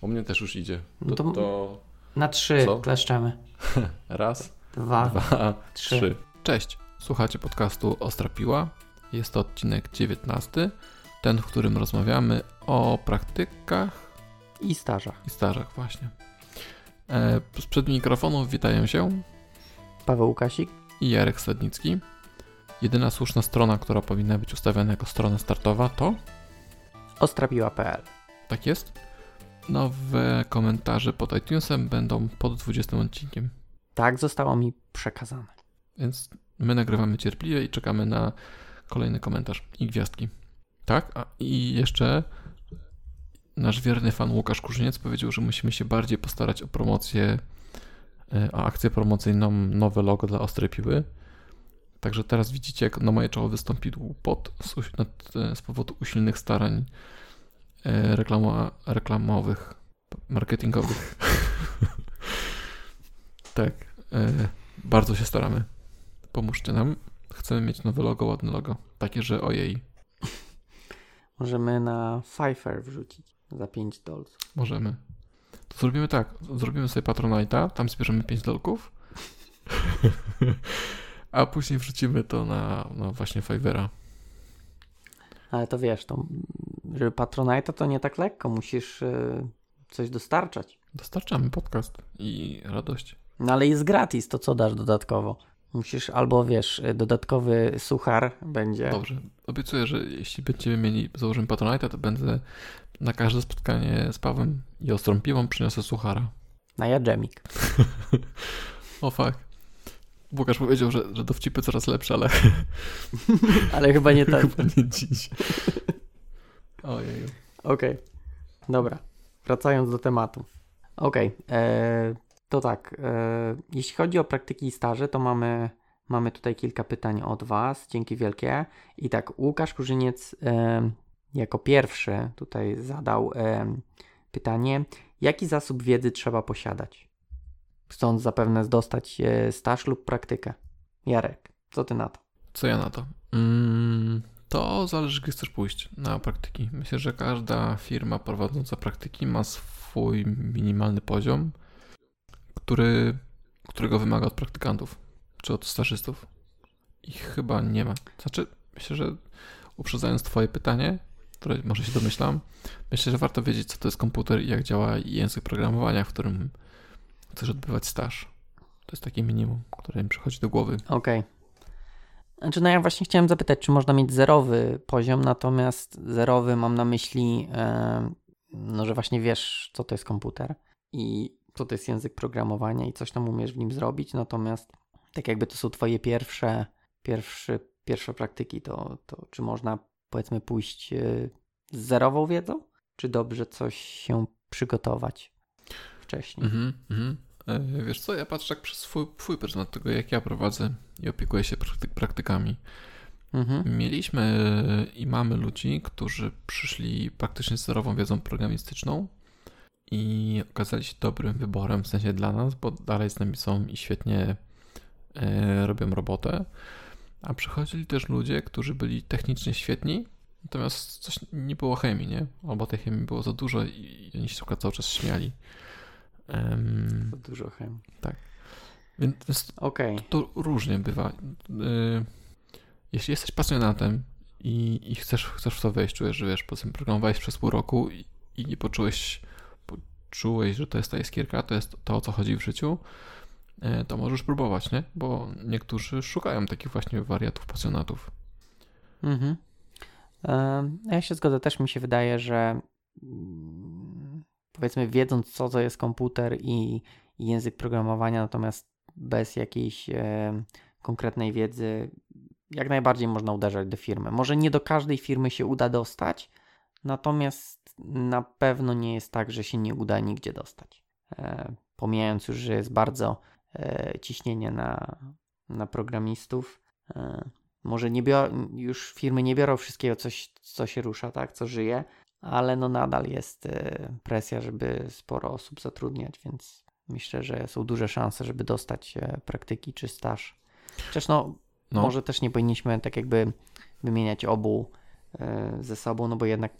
U mnie też już idzie. No To, to- to Na trzy Co? kleszczemy. raz, Dwa. dwa, trzy. trzy. Cześć, słuchacie podcastu Ostra Piła. Jest to odcinek 19, ten, w którym rozmawiamy o praktykach I stażach. i stażach właśnie. E, Sprzed mikrofonu witają się Paweł Łukasik. i Jarek Stadnicki. Jedyna słuszna strona, która powinna być ustawiona jako strona startowa to Ostrapiła.pl Tak jest. Nowe komentarze pod iTunesem będą pod 20 odcinkiem. Tak zostało mi przekazane. Więc my nagrywamy cierpliwie i czekamy na kolejny komentarz i gwiazdki. Tak, a i jeszcze nasz wierny fan Łukasz Kurzyniec powiedział, że musimy się bardziej postarać o promocję, e, o akcję promocyjną, nowe logo dla Ostrej Piły. Także teraz widzicie, jak na moje czoło wystąpił pot z, e, z powodu usilnych starań reklamo, reklamowych, marketingowych. tak, e, bardzo się staramy. Pomóżcie nam. Chcemy mieć nowe logo, ładne logo. Takie, że ojej, Możemy na Pfeiffer wrzucić za 5 dolców. możemy. To zrobimy tak. Zrobimy sobie Patronite'a, tam zbierzemy 5 dolków. A później wrzucimy to na, na właśnie Fivera. Ale to wiesz, to, żeby Patronite'a to nie tak lekko. Musisz y, coś dostarczać. Dostarczamy podcast i radość. No ale jest gratis, to co dasz dodatkowo? Musisz albo wiesz, y, dodatkowy suchar będzie. Dobrze. Obiecuję, że jeśli będziemy mieli, założymy Patronite'a, to będę na każde spotkanie z Pawłem i ostrą piwą przyniosę suchara. Na jadżemik. O fuck. Łukasz powiedział, że, że dowcipy coraz lepsze, ale Ale chyba nie ten. chyba nie dziś. Ojej. Okej, dobra. Wracając do tematu. Okej, e, to tak. E, jeśli chodzi o praktyki i staże, to mamy, mamy tutaj kilka pytań od Was. Dzięki wielkie. I tak, Łukasz Kurzyniec e, jako pierwszy tutaj zadał e, pytanie: jaki zasób wiedzy trzeba posiadać? Chcąc zapewne dostać staż lub praktykę. Jarek, co ty na to? Co ja na to? Mm, to zależy, gdzie chcesz pójść na praktyki. Myślę, że każda firma prowadząca praktyki ma swój minimalny poziom, który, którego wymaga od praktykantów czy od stażystów. I chyba nie ma. Znaczy, myślę, że uprzedzając Twoje pytanie, które może się domyślam, myślę, że warto wiedzieć, co to jest komputer i jak działa język programowania, w którym chcesz odbywać staż. To jest takie minimum, które mi przychodzi do głowy. Okej. Znaczy, no ja właśnie chciałem zapytać, czy można mieć zerowy poziom, natomiast zerowy mam na myśli, no, że właśnie wiesz, co to jest komputer i co to jest język programowania i coś tam umiesz w nim zrobić, natomiast tak jakby to są twoje pierwsze, pierwsze, pierwsze praktyki, to, to czy można powiedzmy pójść e, z zerową wiedzą, czy dobrze coś się przygotować wcześniej? Mhm, mhm. E, Wiesz co, ja patrzę tak przez swój, swój pryzmat tego, jak ja prowadzę i opiekuję się praktyk, praktykami. Mhm. Mieliśmy i mamy ludzi, którzy przyszli praktycznie z zerową wiedzą programistyczną i okazali się dobrym wyborem, w sensie dla nas, bo dalej z nami są i świetnie e, robią robotę. A przychodzili też ludzie, którzy byli technicznie świetni, natomiast coś nie było chemii, nie? Albo tej chemii było za dużo i, oni się cały czas śmiali. Em, Dużo chemii. więc Okej. to różnie bywa. Y, Jeśli jesteś pasjonatem i, i chcesz, chcesz w to wejść, czujesz, że wiesz, powiedzmy programowałeś przez pół roku i, i nie poczułeś, poczułeś, że to jest ta iskierka, to jest to, o co chodzi w życiu, y, to możesz próbować, nie? Bo niektórzy szukają takich właśnie wariatów, pasjonatów. Mhm. Em, Ja się zgodzę, też mi się wydaje, że mm, powiedzmy, wiedząc co to jest komputer i, i język programowania, natomiast bez jakiejś em, konkretnej wiedzy, jak najbardziej można uderzać do firmy. Może nie do każdej firmy się uda dostać, natomiast na pewno nie jest tak, że się nie uda nigdzie dostać. E, pomijając już, że jest bardzo e, ciśnienie na, na programistów. E, może nie bior- już firmy nie biorą wszystkiego, coś, co się rusza, tak, co żyje, ale no nadal jest e, presja, żeby sporo osób zatrudniać, więc myślę, że są duże szanse, żeby dostać e, praktyki czy staż. Chociaż no, No, może też nie powinniśmy tak jakby wymieniać obu e, ze sobą, no bo jednak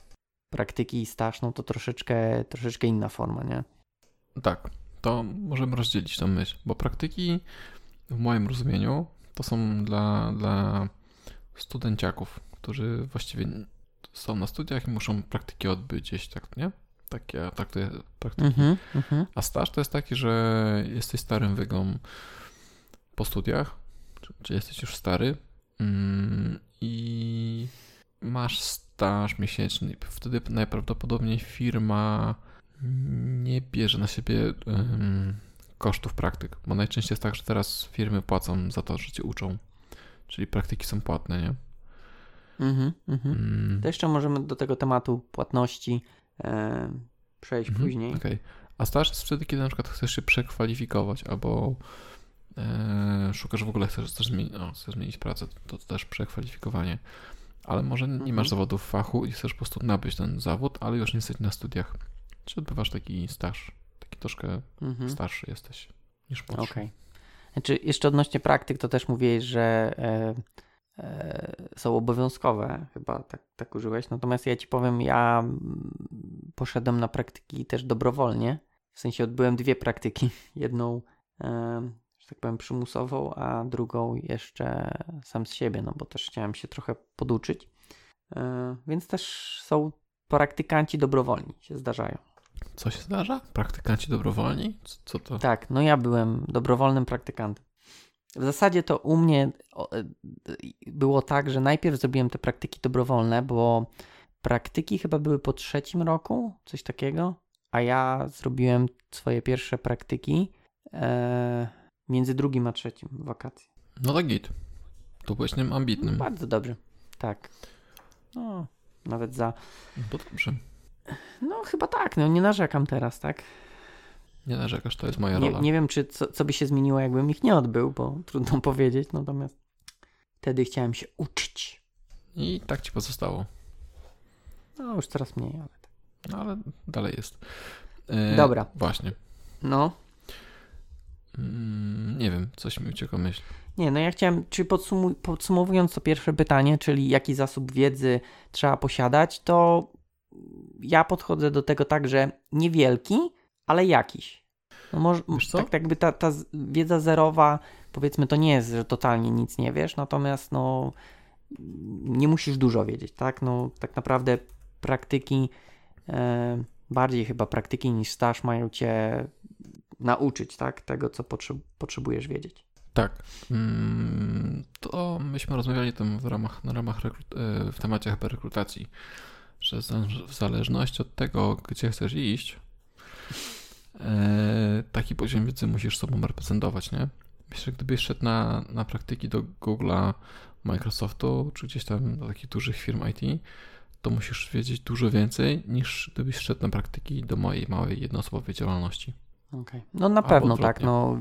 praktyki i staż, no to troszeczkę, troszeczkę inna forma, nie? Tak, to możemy rozdzielić tę myśl, bo praktyki w moim rozumieniu to są dla, dla studenciaków, którzy właściwie są na studiach i muszą praktyki odbyć gdzieś, tak, nie? Takie, tak praktyki. Mhm, mhm. A staż to jest taki, że jesteś starym wygą po studiach, czy, czy jesteś już stary mm, i masz staż miesięczny. Wtedy najprawdopodobniej firma nie bierze na siebie ym, kosztów praktyk, bo najczęściej jest tak, że teraz firmy płacą za to, że cię uczą. Czyli praktyki są płatne, nie? Mhm, mhm. Mm, To jeszcze możemy do tego tematu płatności e, przejść Mhm, później. Okej. A staż jest wtedy, kiedy na przykład chcesz się przekwalifikować albo e, szukasz w ogóle, chcesz, chcesz, zmienić, chcesz zmienić pracę, to, to też przekwalifikowanie. Ale może nie Mhm. masz zawodu w fachu i chcesz po prostu nabyć ten zawód, ale już nie jesteś na studiach. Czy odbywasz taki staż? Taki troszkę Mhm. starszy jesteś niż młodszy. Okej. Znaczy, jeszcze odnośnie praktyk, to też mówiłeś, że e, są obowiązkowe, chyba tak, tak użyłeś. Natomiast ja ci powiem, ja mm, poszedłem na praktyki też dobrowolnie. W sensie odbyłem dwie praktyki. Jedną, e, że tak powiem, przymusową, a drugą jeszcze sam z siebie, no bo też chciałem się trochę poduczyć. E, więc też są praktykanci dobrowolni, się zdarzają. Co się zdarza? Praktykanci dobrowolni? Co- Co to? Tak, no ja byłem dobrowolnym praktykantem. W zasadzie to u mnie e, było tak, że najpierw zrobiłem te praktyki dobrowolne, bo praktyki chyba były po trzecim roku, coś takiego, a ja zrobiłem swoje pierwsze praktyki e, między drugim a trzecim wakacje. No to git. To byłeś tym ambitnym. Bardzo dobrze, tak. No, nawet za. Bo dobrze. No, chyba tak, no nie narzekam teraz, tak? Nie narzekasz, to jest moja Nie, rola. nie wiem, czy co, co by się zmieniło, jakbym ich nie odbył, bo trudno powiedzieć, natomiast wtedy chciałem się uczyć. I tak ci pozostało. No, już coraz mniej, ale tak. No ale dalej jest. E, Dobra. Właśnie. No, Mm, nie wiem, coś mi uciekło myśl. nie, no ja chciałem, czy podsumu- podsumowując to pierwsze pytanie, czyli jaki zasób wiedzy trzeba posiadać, to ja podchodzę do tego tak, że niewielki, ale jakiś. No może, co? tak jakby ta, ta wiedza zerowa, powiedzmy, to nie jest, że totalnie nic nie wiesz, natomiast no nie musisz dużo wiedzieć, tak? No tak naprawdę praktyki, e, bardziej chyba praktyki niż staż mają cię nauczyć, tak? Tego, co potrze- potrzebujesz wiedzieć. Tak. Mm, to myśmy rozmawiali tam w ramach, na ramach rekru- e, w temacie chyba rekrutacji, że w zależności od tego, gdzie chcesz iść, taki poziom wiedzy musisz sobą reprezentować, nie? Myślę, że gdybyś szedł na, na praktyki do Google'a, Microsoftu, czy gdzieś tam do takich dużych firm IT, to musisz wiedzieć dużo więcej niż gdybyś szedł na praktyki do mojej małej jednoosobowej działalności. Okay. No na Albo pewno tak. odwrotnie. No,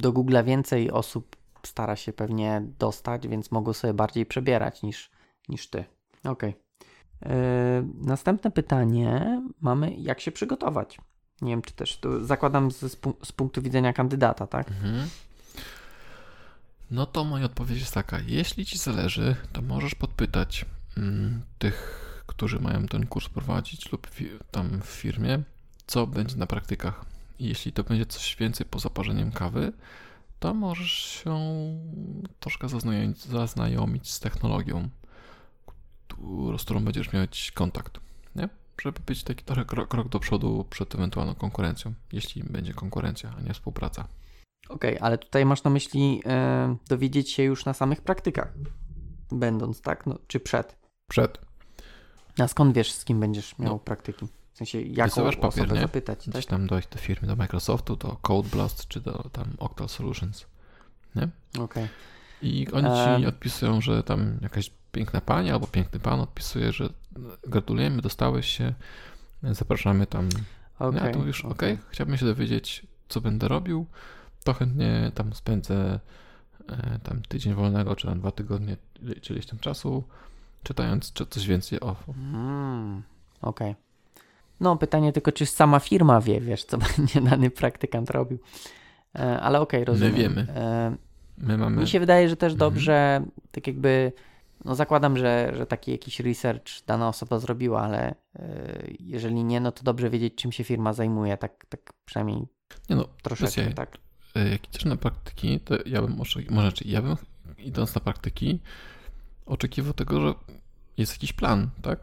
do Google więcej osób stara się pewnie dostać, więc mogą sobie bardziej przebierać niż, niż ty. Okej. Yy, następne pytanie mamy, jak się przygotować? Nie wiem, czy też tu zakładam z, z, pu- z punktu widzenia kandydata, tak? Mhm. No to moja odpowiedź jest taka. Jeśli ci zależy, to możesz podpytać mm, tych, którzy mają ten kurs prowadzić lub tam w firmie, co będzie na praktykach. Jeśli to będzie coś więcej poza parzeniem kawy, to możesz się troszkę zaznajomić, zaznajomić z technologią, z którą będziesz mieć kontakt? Żeby być taki trochę krok, krok do przodu przed ewentualną konkurencją, jeśli będzie konkurencja, a nie współpraca. Okej, ale tutaj masz na myśli e, dowiedzieć się już na samych praktykach, będąc, tak? No, czy przed? Przed. A skąd wiesz, z kim będziesz miał No. praktyki? W sensie, jaką Wysyłasz papier, osobę nie? zapytać, tak? Gdzieś tam dojść do firmy, do Microsoftu, do Code Blast czy do tam Octal Solutions. Okej. I oni ci odpisują, że tam jakaś piękna pani albo piękny pan odpisuje, że gratulujemy, dostałeś się, zapraszamy tam. Okej. Ja to już okej, chciałbym się dowiedzieć, co będę robił, to chętnie tam spędzę e, tam tydzień wolnego, czy tam dwa tygodnie, czy ileś tam czasu, czytając czy coś więcej o Mm, Okej. No, pytanie tylko, czy sama firma wie, wiesz, co będzie dany praktykant robił. E, ale okej, rozumiem. wiemy. E, My mamy... mi się wydaje, że też Mhm. dobrze, tak jakby no zakładam, że, że taki jakiś research dana osoba zrobiła, ale yy, jeżeli nie, no to dobrze wiedzieć, czym się firma zajmuje, tak, tak przynajmniej Nie no, troszeczkę, tak. e, jak idziesz na praktyki, to ja bym, oczekiwał, może znaczy, ja bym idąc na praktyki oczekiwał tego, że jest jakiś plan, tak?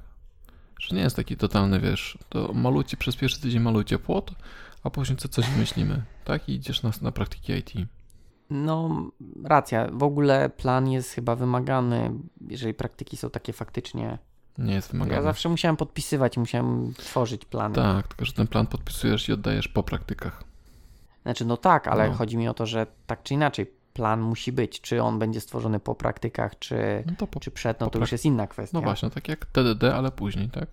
Że nie jest taki totalny, wiesz, to malucie przez pierwszy tydzień malucie płot, a później co coś wymyślimy, tak? I idziesz na, na praktyki IT. No, racja. W ogóle plan jest chyba wymagany, jeżeli praktyki są takie faktycznie. Nie jest wymagany. Ja zawsze musiałem podpisywać, musiałem tworzyć plany. Tak, tylko że ten plan podpisujesz i oddajesz po praktykach. Znaczy, no tak, ale No. chodzi mi o to, że tak czy inaczej plan musi być. Czy on będzie stworzony po praktykach, czy, No to po, czy przed, no to już jest inna kwestia. No właśnie, tak jak TDD, ale później, tak?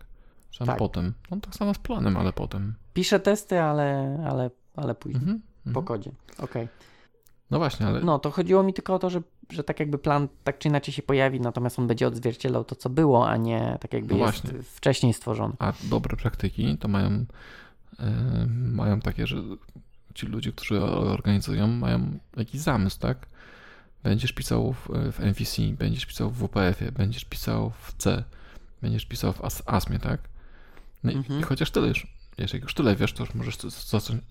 Tam Tak. potem. No tak samo z planem, ale potem. Piszę testy, ale, ale, ale później. Mhm. Po mhm. kodzie. Okej. No właśnie, ale No, to chodziło mi tylko o to, że, że tak jakby plan tak czy inaczej się pojawi, natomiast on będzie odzwierciedlał to, co było, a nie tak jakby No jest właśnie. wcześniej stworzony. A dobre praktyki to mają, e, mają takie, że ci ludzie, którzy organizują, mają jakiś zamysł, tak? Będziesz pisał w, w MVC, będziesz pisał w WPF-ie, będziesz pisał w C, będziesz pisał w AS, ASMie, tak? No i, Mhm. i chociaż tyle już, jeżeli już tyle wiesz, to już możesz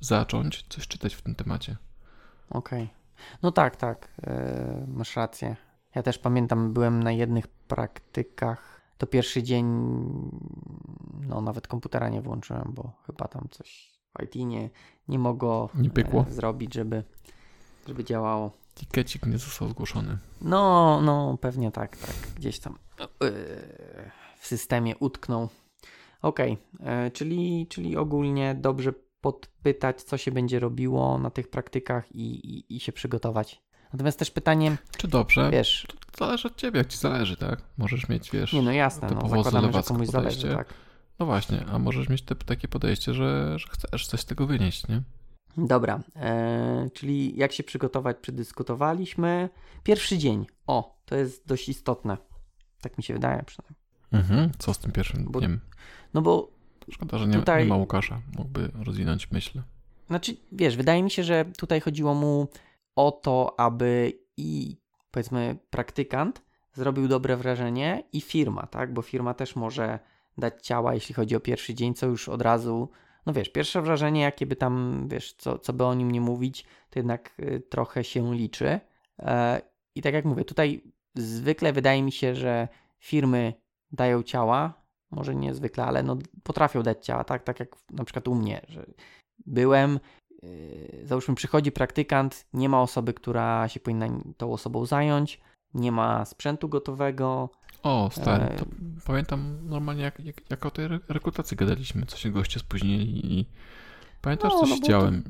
zacząć coś czytać w tym temacie. Okej. No tak, tak. e, masz rację. Ja też pamiętam, byłem na jednych praktykach. To pierwszy dzień, no nawet komputera nie włączyłem, bo chyba tam coś w IT nie, nie mogło Nie pykło? e, zrobić, żeby, żeby działało. Tikecik nie został zgłoszony. No, no, pewnie tak, tak. Gdzieś tam e, w systemie utknął. Okej, e, czyli, czyli ogólnie dobrze podpytać, co się będzie robiło na tych praktykach i, i, i się przygotować. Natomiast też pytanie, Czy dobrze? wiesz, To zależy od ciebie, jak ci zależy, tak? Możesz mieć, wiesz... nie no jasne, no, zakładamy, że komuś zależy, podejście. tak. No właśnie, a możesz mieć te, takie podejście, że, że chcesz coś z tego wynieść, nie? Dobra, e, czyli jak się przygotować, przedyskutowaliśmy. Pierwszy dzień, o, to jest dość istotne. Tak mi się wydaje przynajmniej. Mhm. Co z tym pierwszym Bo- dniem? No bo Szkoda, że nie, tutaj- nie ma Łukasza. Mógłby rozwinąć myśl. Znaczy, wiesz, wydaje mi się, że tutaj chodziło mu o to, aby i powiedzmy praktykant zrobił dobre wrażenie i firma, tak? Bo firma też może dać ciała, jeśli chodzi o pierwszy dzień, co już od razu, no wiesz, pierwsze wrażenie, jakie by tam, wiesz, co, co by o nim nie mówić, to jednak y, trochę się liczy. E, I tak jak mówię, tutaj zwykle wydaje mi się, że firmy dają ciała, może nie zwykle, ale no potrafią dać ciała, tak? Tak jak na przykład u mnie, że byłem, yy, załóżmy przychodzi praktykant, nie ma osoby, która się powinna tą osobą zająć, nie ma sprzętu gotowego, O, stary, to pamiętam normalnie jak, jak, jak o tej re- rekrutacji gadaliśmy, co się goście spóźnili i pamiętasz, No, co no się działem?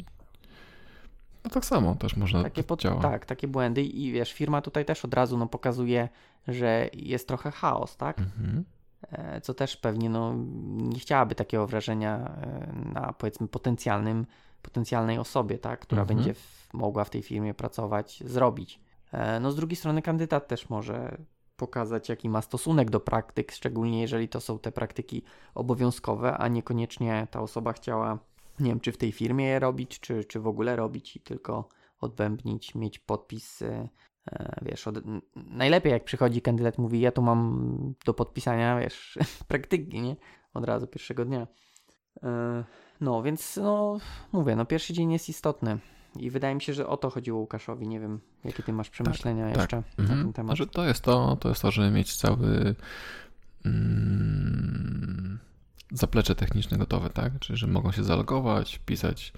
No tak samo też można takie, pod, tak, takie błędy i wiesz, firma tutaj też od razu no, pokazuje, że jest trochę chaos, tak? Mhm. E, co też pewnie no, nie chciałaby takiego wrażenia e, na powiedzmy potencjalnym, potencjalnej osobie, tak, która Mhm. będzie w, mogła w tej firmie pracować, zrobić. E, No z drugiej strony kandydat też może pokazać, jaki ma stosunek do praktyk, szczególnie jeżeli to są te praktyki obowiązkowe, a niekoniecznie ta osoba chciała, nie wiem, czy w tej firmie je robić, czy, czy w ogóle robić i tylko odbębnić, mieć podpis Wiesz, od, najlepiej jak przychodzi kandydat, mówi, ja tu mam do podpisania, wiesz, praktyki, nie? Od razu pierwszego dnia. E, No, więc no, mówię, no pierwszy dzień jest istotny i wydaje mi się, że o to chodziło Łukaszowi. Nie wiem, jakie ty masz przemyślenia tak. jeszcze na Mhm. ten temat. Znaczy, to jest to, to jest to, żeby mieć cały mm, zaplecze techniczne gotowe, tak? Czyli, że mogą się zalogować, pisać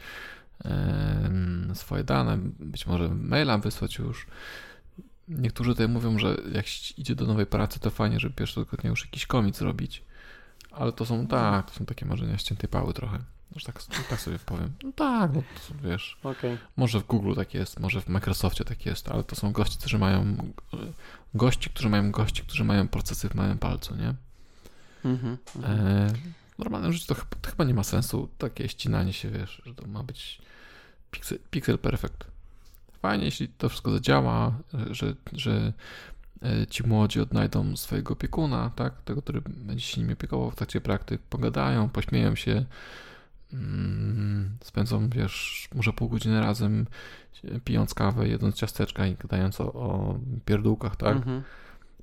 swoje dane, być może maila wysłać już. Niektórzy tutaj mówią, że jak idzie do nowej pracy, to fajnie, żeby pierwszego dnia już jakiś komit zrobić. Ale to są, tak, to są takie marzenia ściętej pały trochę. Już tak, tak sobie powiem. No tak, no to, wiesz. Okej. Może w Google tak jest, może w Microsoftie tak jest, ale to są goście, którzy mają gości, którzy mają gości, którzy mają procesy w małym palcu, nie? Mhm, mhm. E, w normalnym życiu to, chyba- to chyba nie ma sensu takie ścinanie się, wiesz, że to ma być pixel, pixel perfect. Fajnie, jeśli to wszystko zadziała, że, że e, ci młodzi odnajdą swojego opiekuna, tak? Tego, który będzie się nimi opiekował w trakcie praktyk, pogadają, pośmieją się, mm, spędzą, wiesz, może pół godziny razem, pijąc kawę, jedząc ciasteczka i gadając o, o pierdółkach, tak? Mhm.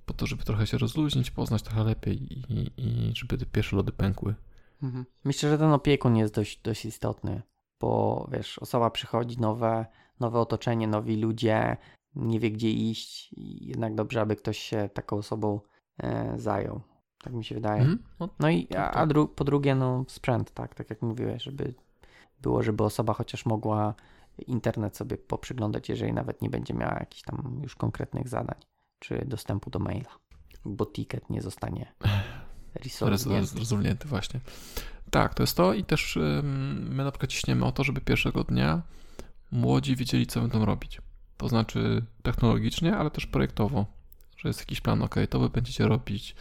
po to, żeby trochę się rozluźnić, poznać trochę lepiej i, i żeby te pierwsze lody pękły. Mhm. Myślę, że ten opiekun jest dość, dość istotny, bo wiesz, osoba przychodzi, nowe, nowe otoczenie, nowi ludzie, nie wie gdzie iść i jednak dobrze, aby ktoś się taką osobą e, zajął. Tak mi się wydaje. Mhm. No, No i tak, a, tak. a dru, po drugie, no sprzęt, tak, tak jak mówiłeś, żeby było, żeby osoba chociaż mogła internet sobie poprzyglądać, jeżeli nawet nie będzie miała jakichś tam już konkretnych zadań, czy dostępu do maila, bo ticket nie zostanie roz, rozumnięty właśnie. Tak, to jest to i też my na przykład ciśniemy o to, żeby pierwszego dnia młodzi wiedzieli, co będą robić. To znaczy technologicznie, ale też projektowo, że jest jakiś plan, ok, to wy będziecie robić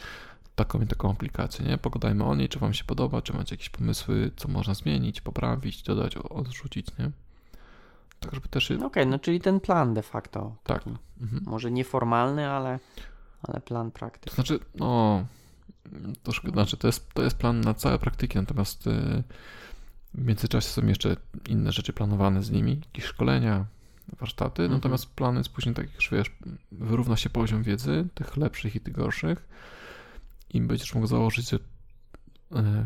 taką i taką aplikację, nie? Pogadajmy o niej, czy wam się podoba, czy macie jakieś pomysły, co można zmienić, poprawić, dodać, odrzucić, nie? Tak, żeby też... Okej, no czyli ten plan de facto. Tak. Mhm. może nieformalny, ale, ale plan To praktyk. znaczy, no, troszkę, znaczy to jest, to jest plan na całe praktyki, natomiast y, w międzyczasie są jeszcze inne rzeczy planowane z nimi, jakieś szkolenia, warsztaty, Mhm. natomiast plan jest później taki, że wiesz, wyrówna się poziom wiedzy, tych lepszych i tych gorszych i będziesz mógł założyć, że y,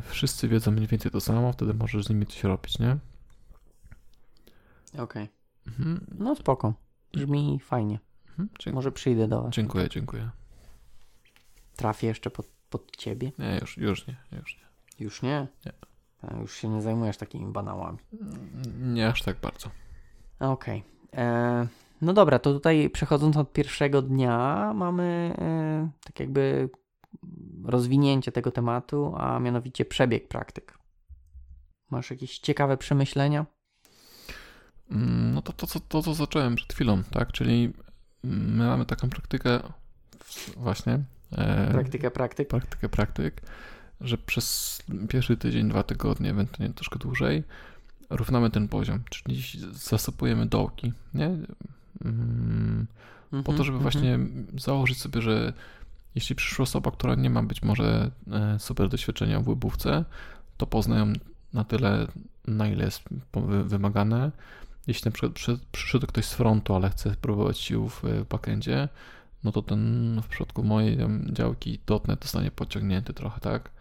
wszyscy wiedzą mniej więcej to samo, wtedy możesz z nimi coś robić, nie? Okej. Mhm. No spoko. Brzmi fajnie. Mhm. Może przyjdę do was. Dziękuję, dziękuję. Trafię jeszcze pod, pod ciebie. Nie, już, już nie, już nie. Już nie? Nie. A, już się nie zajmujesz takimi banałami. Nie aż tak bardzo. Okej. E, No dobra, to tutaj przechodząc od pierwszego dnia mamy e, tak jakby rozwinięcie tego tematu, a mianowicie przebieg praktyk. Masz jakieś ciekawe przemyślenia? Mm, No to, to, co- to, co zacząłem przed chwilą, tak? Czyli my mamy taką praktykę właśnie. E, Praktyka praktyk? praktykę praktyk, że przez pierwszy tydzień, dwa tygodnie, ewentualnie troszkę dłużej, równamy ten poziom, czyli zasypujemy dołki, nie? Mm, po Mhm, to, żeby mhm. właśnie założyć sobie, że jeśli przyszła osoba, która nie ma być może e, super doświadczenia w łybówce, to poznają na tyle, na ile jest wymagane. Jeśli na przykład przy, przyszedł ktoś z frontu, ale chce próbować sił w backendzie, no to ten w przypadku mojej działki .NET zostanie podciągnięty trochę, tak?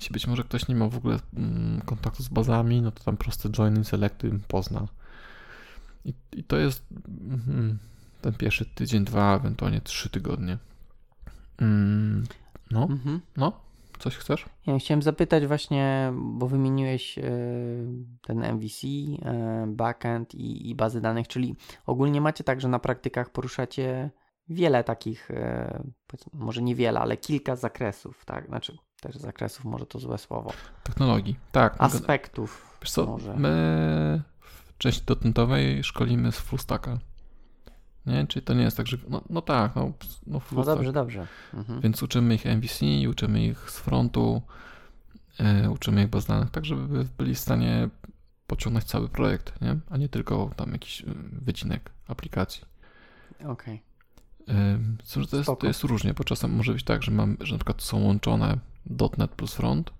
Jeśli być może ktoś nie ma w ogóle mm, kontaktu z bazami, no to tam proste join and selecty pozna. I, i to jest mm, ten pierwszy tydzień, dwa, ewentualnie trzy tygodnie. Mm, no, Mhm. no, coś chcesz? Ja chciałem zapytać właśnie, bo wymieniłeś e, ten MVC, e, backend i, i bazy danych, czyli ogólnie macie tak, że na praktykach poruszacie wiele takich, powiedzmy, może niewiele, ale kilka zakresów, tak? Znaczy też zakresów, może to złe słowo. Technologii. Tak. Aspektów. Wiesz co, może. my w części dotnetowej szkolimy z full stacka. Nie? Czyli to nie jest tak, że no, no tak, no, no No dobrze, dobrze. Mhm. Więc uczymy ich MVC, uczymy ich z frontu, e, uczymy ich baz danych, tak żeby byli w stanie pociągnąć cały projekt, nie? a nie tylko tam jakiś e, wycinek aplikacji. Okej. E, tym, że to, jest, to jest różnie, bo czasem może być tak, że, mam, że na przykład są łączone .NET plus front,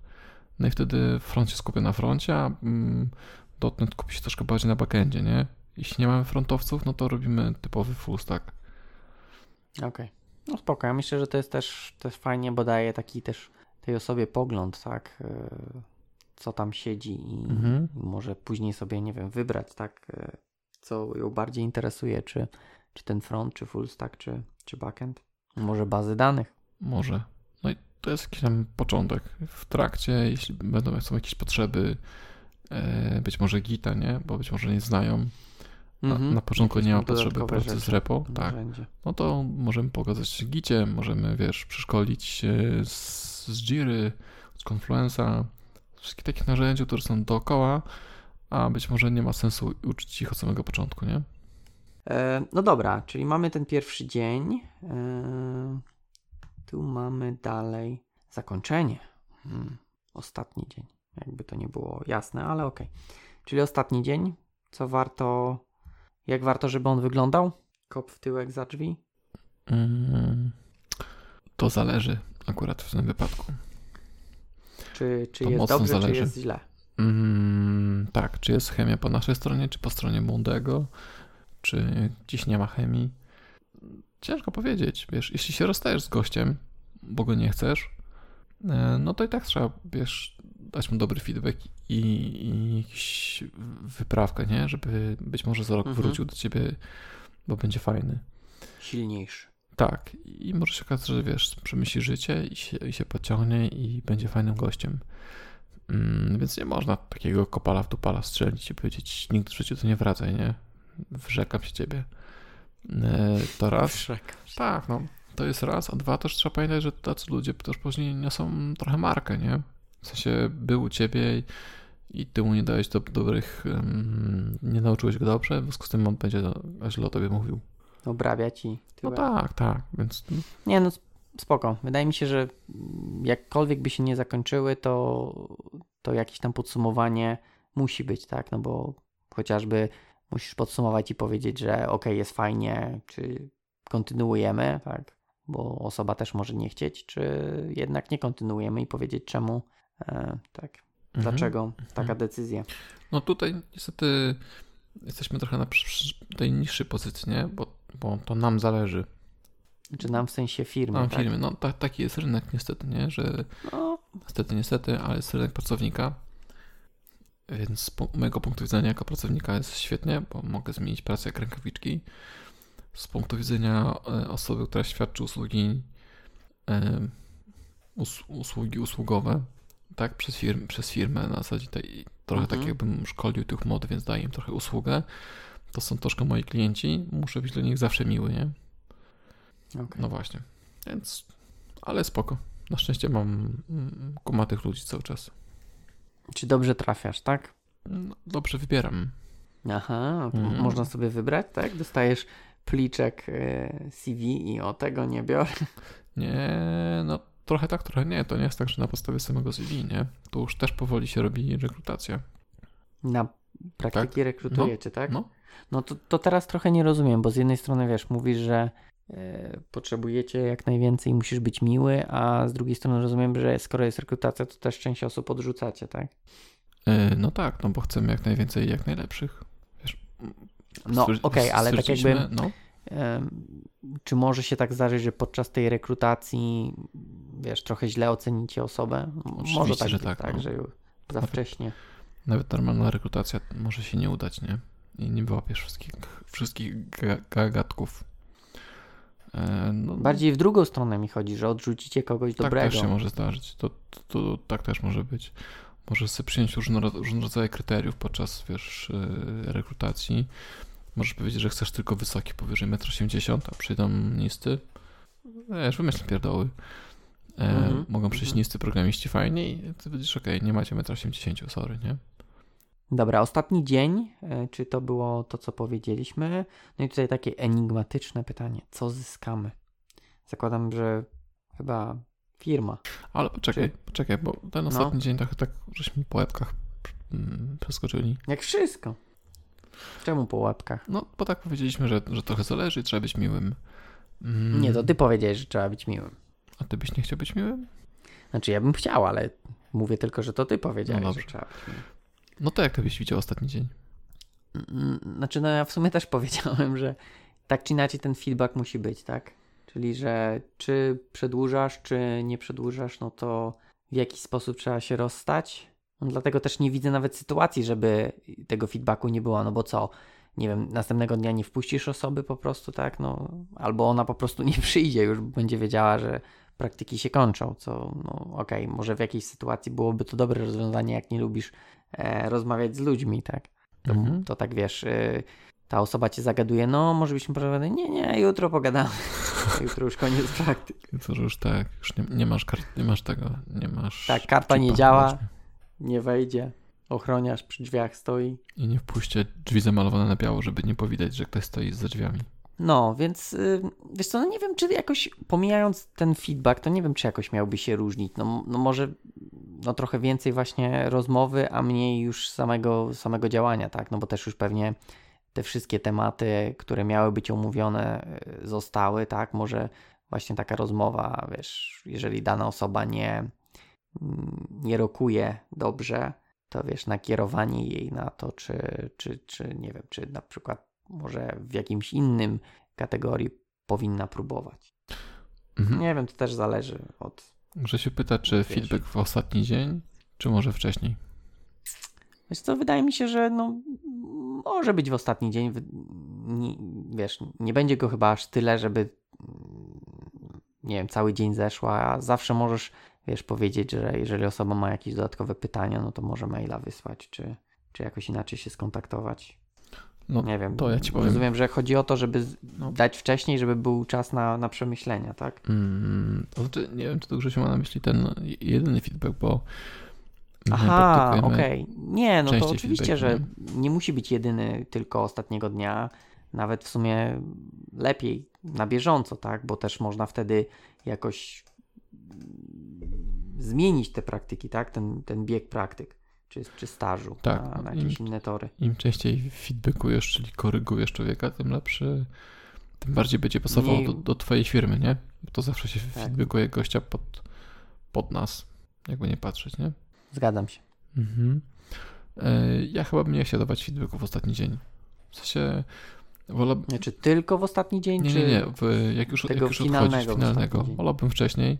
no i wtedy front się skupia na froncie, a mm, .NET kupi się troszkę bardziej na backendzie, nie? Jeśli nie mamy frontowców, no to robimy typowy full stack. Okej. No spoko. Ja myślę, że to jest też, też fajnie, bo daje taki też tej osobie pogląd, tak? e, Co tam siedzi i, Mhm. może później sobie, nie wiem, wybrać, tak? e, Co ją bardziej interesuje, czy, czy ten front, czy full stack, czy, czy backend. Może bazy danych. Może. To jest jakiś tam początek. W trakcie, jeśli będą są jakieś potrzeby, e, być może Gita, nie? Bo być może nie znają. Na, Mhm. na początku nie ma potrzeby pracy z repo, tak. No to możemy pogadać z Gicie, możemy, wiesz, przeszkolić się z, z Jiry, z Confluence'a, wszystkich takich narzędzi, które są dookoła, a być może nie ma sensu uczyć ich od samego początku, nie? E, no dobra, czyli mamy ten pierwszy dzień. Tu mamy dalej zakończenie. Hmm, ostatni dzień. Jakby to nie było jasne, ale okej. Czyli ostatni dzień. Co warto, jak warto, żeby on wyglądał? Kop w tyłek za drzwi? Mm, to zależy akurat w tym wypadku. Czy, czy To jest dobrze, zależy. czy jest źle? Mm, tak, czy jest chemia po naszej stronie, czy po stronie młodego, czy gdzieś nie ma chemii. Ciężko powiedzieć, wiesz, jeśli się rozstajesz z gościem, bo go nie chcesz, e, no to i tak trzeba, wiesz, dać mu dobry feedback i, i jakiś wyprawkę, nie? Żeby być może za rok mhm. wrócił do ciebie, bo będzie fajny. Silniejszy. Tak. I może się okazać, że wiesz, przemyśli życie i się, i się podciągnie i będzie fajnym gościem. Mm, więc nie można takiego kopala w dupala strzelić i powiedzieć, nigdy w życiu to nie wracaj, nie? Wrzekam się ciebie. E, to raz. Tak, no. To jest raz, a dwa też trzeba pamiętać, że tacy ludzie też później niosą trochę markę, nie? W sensie był u ciebie i, i ty mu nie dałeś do, dobrych, um, nie nauczyłeś go dobrze, w związku z tym on będzie źle o tobie mówił. Obrabiać i No tak, tak, więc... Nie no, spoko. Wydaje mi się, że jakkolwiek by się nie zakończyły, to, to jakieś tam podsumowanie musi być, tak? No bo chociażby musisz podsumować i powiedzieć, że ok, jest fajnie, czy kontynuujemy, tak? Bo osoba też może nie chcieć, czy jednak nie kontynuujemy i powiedzieć czemu, e, tak? Mhm. Dlaczego mhm. taka decyzja? No tutaj niestety jesteśmy trochę na tej niższej pozycji, nie? Bo, bo to nam zależy. Czy nam w sensie firmy? Nam tak? firmy. No ta, taki jest rynek niestety, nie? Że no. niestety, niestety, ale jest rynek pracownika. Więc z mojego punktu widzenia jako pracownika jest świetnie, bo mogę zmienić pracę jak rękawiczki. Z punktu widzenia e, osoby, która świadczy usługi e, usługi usługowe, tak, przez, firm, przez firmę na zasadzie tej, trochę tak mhm. tak jakbym szkolił tych mod, więc daję im trochę usługę. To są troszkę moi klienci, muszę być dla nich zawsze miły, nie? Okay. No właśnie, więc, ale spoko. Na szczęście mam mm, kumatych ludzi cały czas. Czy dobrze trafiasz, tak? No, dobrze wybieram. Aha, mm. można sobie wybrać, tak? Dostajesz pliczek e, CV i o tego nie biorę. Nie, no trochę tak, trochę nie. To nie jest tak, że na podstawie samego CV, nie? Tu już też powoli się robi rekrutacja. Na praktyki tak? rekrutujecie, no, tak? No, no to, to teraz trochę nie rozumiem, bo z jednej strony wiesz, mówisz, że potrzebujecie jak najwięcej, musisz być miły, a z drugiej strony rozumiem, że skoro jest rekrutacja, to też część osób odrzucacie, tak? E, no tak, no bo chcemy jak najwięcej jak najlepszych. Wiesz, no okej, okay, ale tak jakby... No czy może się tak zdarzyć, że podczas tej rekrutacji, wiesz, trochę źle ocenicie osobę? Oczywiście, może tak, że tak, tak no. że za nawet, wcześnie. Nawet normalna rekrutacja może się nie udać, nie? I nie wyłapiesz wszystkich, wszystkich gagatków. E, no, Bardziej w drugą stronę mi chodzi, że odrzucicie kogoś tak dobrego. Tak też się może zdarzyć. To, to, to, tak też może być. Możesz sobie przyjąć różne, różne rodzaje kryteriów podczas wiesz, e, rekrutacji Możesz powiedzieć, że chcesz tylko wysoki, powyżej 1,80 m, a przyjdą niscy. Wiesz, wymyśl pierdoły. E, mm -hmm. Mogą przyjść mm -hmm. niscy programiści fajnie i ty będziesz ok, nie macie 1,80 m, sorry, nie? Dobra, ostatni dzień, e, czy to było to, co powiedzieliśmy? No i tutaj takie enigmatyczne pytanie, co zyskamy? Zakładam, że chyba firma. Ale poczekaj, czy... poczekaj, bo ten no. ostatni no. dzień trochę tak żeśmy po łebkach mm, przeskoczyli. Jak wszystko. Czemu po łapkach? No, bo tak powiedzieliśmy, że, że trochę zależy i trzeba być miłym. Mm. Nie, to ty powiedziałeś, że trzeba być miłym. A ty byś nie chciał być miłym? Znaczy, ja bym chciał, ale mówię tylko, że to ty powiedziałeś, no że trzeba być miłym. No to jak to byś widział ostatni dzień? Mm, znaczy, no ja w sumie też powiedziałem, że tak czy inaczej ten feedback musi być, tak? Czyli, że czy przedłużasz, czy nie przedłużasz, no to w jakiś sposób trzeba się rozstać, no, dlatego też nie widzę nawet sytuacji, żeby tego feedbacku nie było, no bo co, nie wiem, następnego dnia nie wpuścisz osoby po prostu, tak, no, albo ona po prostu nie przyjdzie, już będzie wiedziała, że praktyki się kończą, co, no okej, okay, może w jakiejś sytuacji byłoby to dobre rozwiązanie, jak nie lubisz e, rozmawiać z ludźmi, tak, to, mhm. to tak wiesz, y, ta osoba cię zagaduje, no może byśmy porozmawiali, nie, nie, jutro pogadamy, jutro już koniec praktyki. Jutro już tak, już nie, nie masz kart, nie masz tego, nie masz... Tak, karta nie działa. Właśnie nie wejdzie. Ochroniarz przy drzwiach stoi. I nie wpuśćcie drzwi zamalowane na biało, żeby nie powidać, że ktoś stoi za drzwiami. No, więc yy, wiesz co, no nie wiem, czy jakoś pomijając ten feedback, to nie wiem, czy jakoś miałby się różnić. No, no może no trochę więcej właśnie rozmowy, a mniej już samego, samego działania, tak? No bo też już pewnie te wszystkie tematy, które miały być omówione, y, zostały, tak? Może właśnie taka rozmowa, wiesz, jeżeli dana osoba nie, Mm, nie rokuje dobrze, to wiesz, nakierowanie jej na to, czy, czy, czy nie wiem, czy na przykład może w jakimś innym kategorii powinna próbować. Mhm. Nie wiem, to też zależy od. Że się pyta, czy feedback w ostatni dzień, czy może wcześniej? Wiesz co, wydaje mi się, że no, może być w ostatni dzień. Wiesz, nie będzie go chyba aż tyle, żeby nie wiem, cały dzień zeszła, a zawsze możesz, wiesz, powiedzieć, że jeżeli osoba ma jakieś dodatkowe pytania, no to może maila wysłać, czy, czy jakoś inaczej się skontaktować. No, nie wiem. To ja ci powiem. Rozumiem, że chodzi o to, żeby no. dać wcześniej, żeby był czas na, na przemyślenia, tak? Mm, to znaczy, nie wiem, czy to Grzesiu ma na myśli ten jedyny feedback, bo Aha, okej. Okay. Nie, no to oczywiście, że nie musi być jedyny tylko ostatniego dnia. Nawet w sumie lepiej na bieżąco, tak? Bo też można wtedy jakoś zmienić te praktyki, tak? Ten, ten bieg praktyk czy, czy stażu tak, na, na jakieś im, inne tory. Im częściej feedbackujesz, czyli korygujesz człowieka, tym lepszy, tym bardziej będzie pasował Nie... do, do twojej firmy, nie? To zawsze się tak. feedbackuje gościa pod, pod nas, jakby nie patrzeć, nie? Zgadzam się. Mhm. E, ja chyba bym nie chciał dawać feedbacku w ostatni dzień. W sensie... Wola... Nie, czy tylko w ostatni dzień, nie, czy nie, nie. W, jak już, jak już finalnego, finalnego wolałbym wcześniej,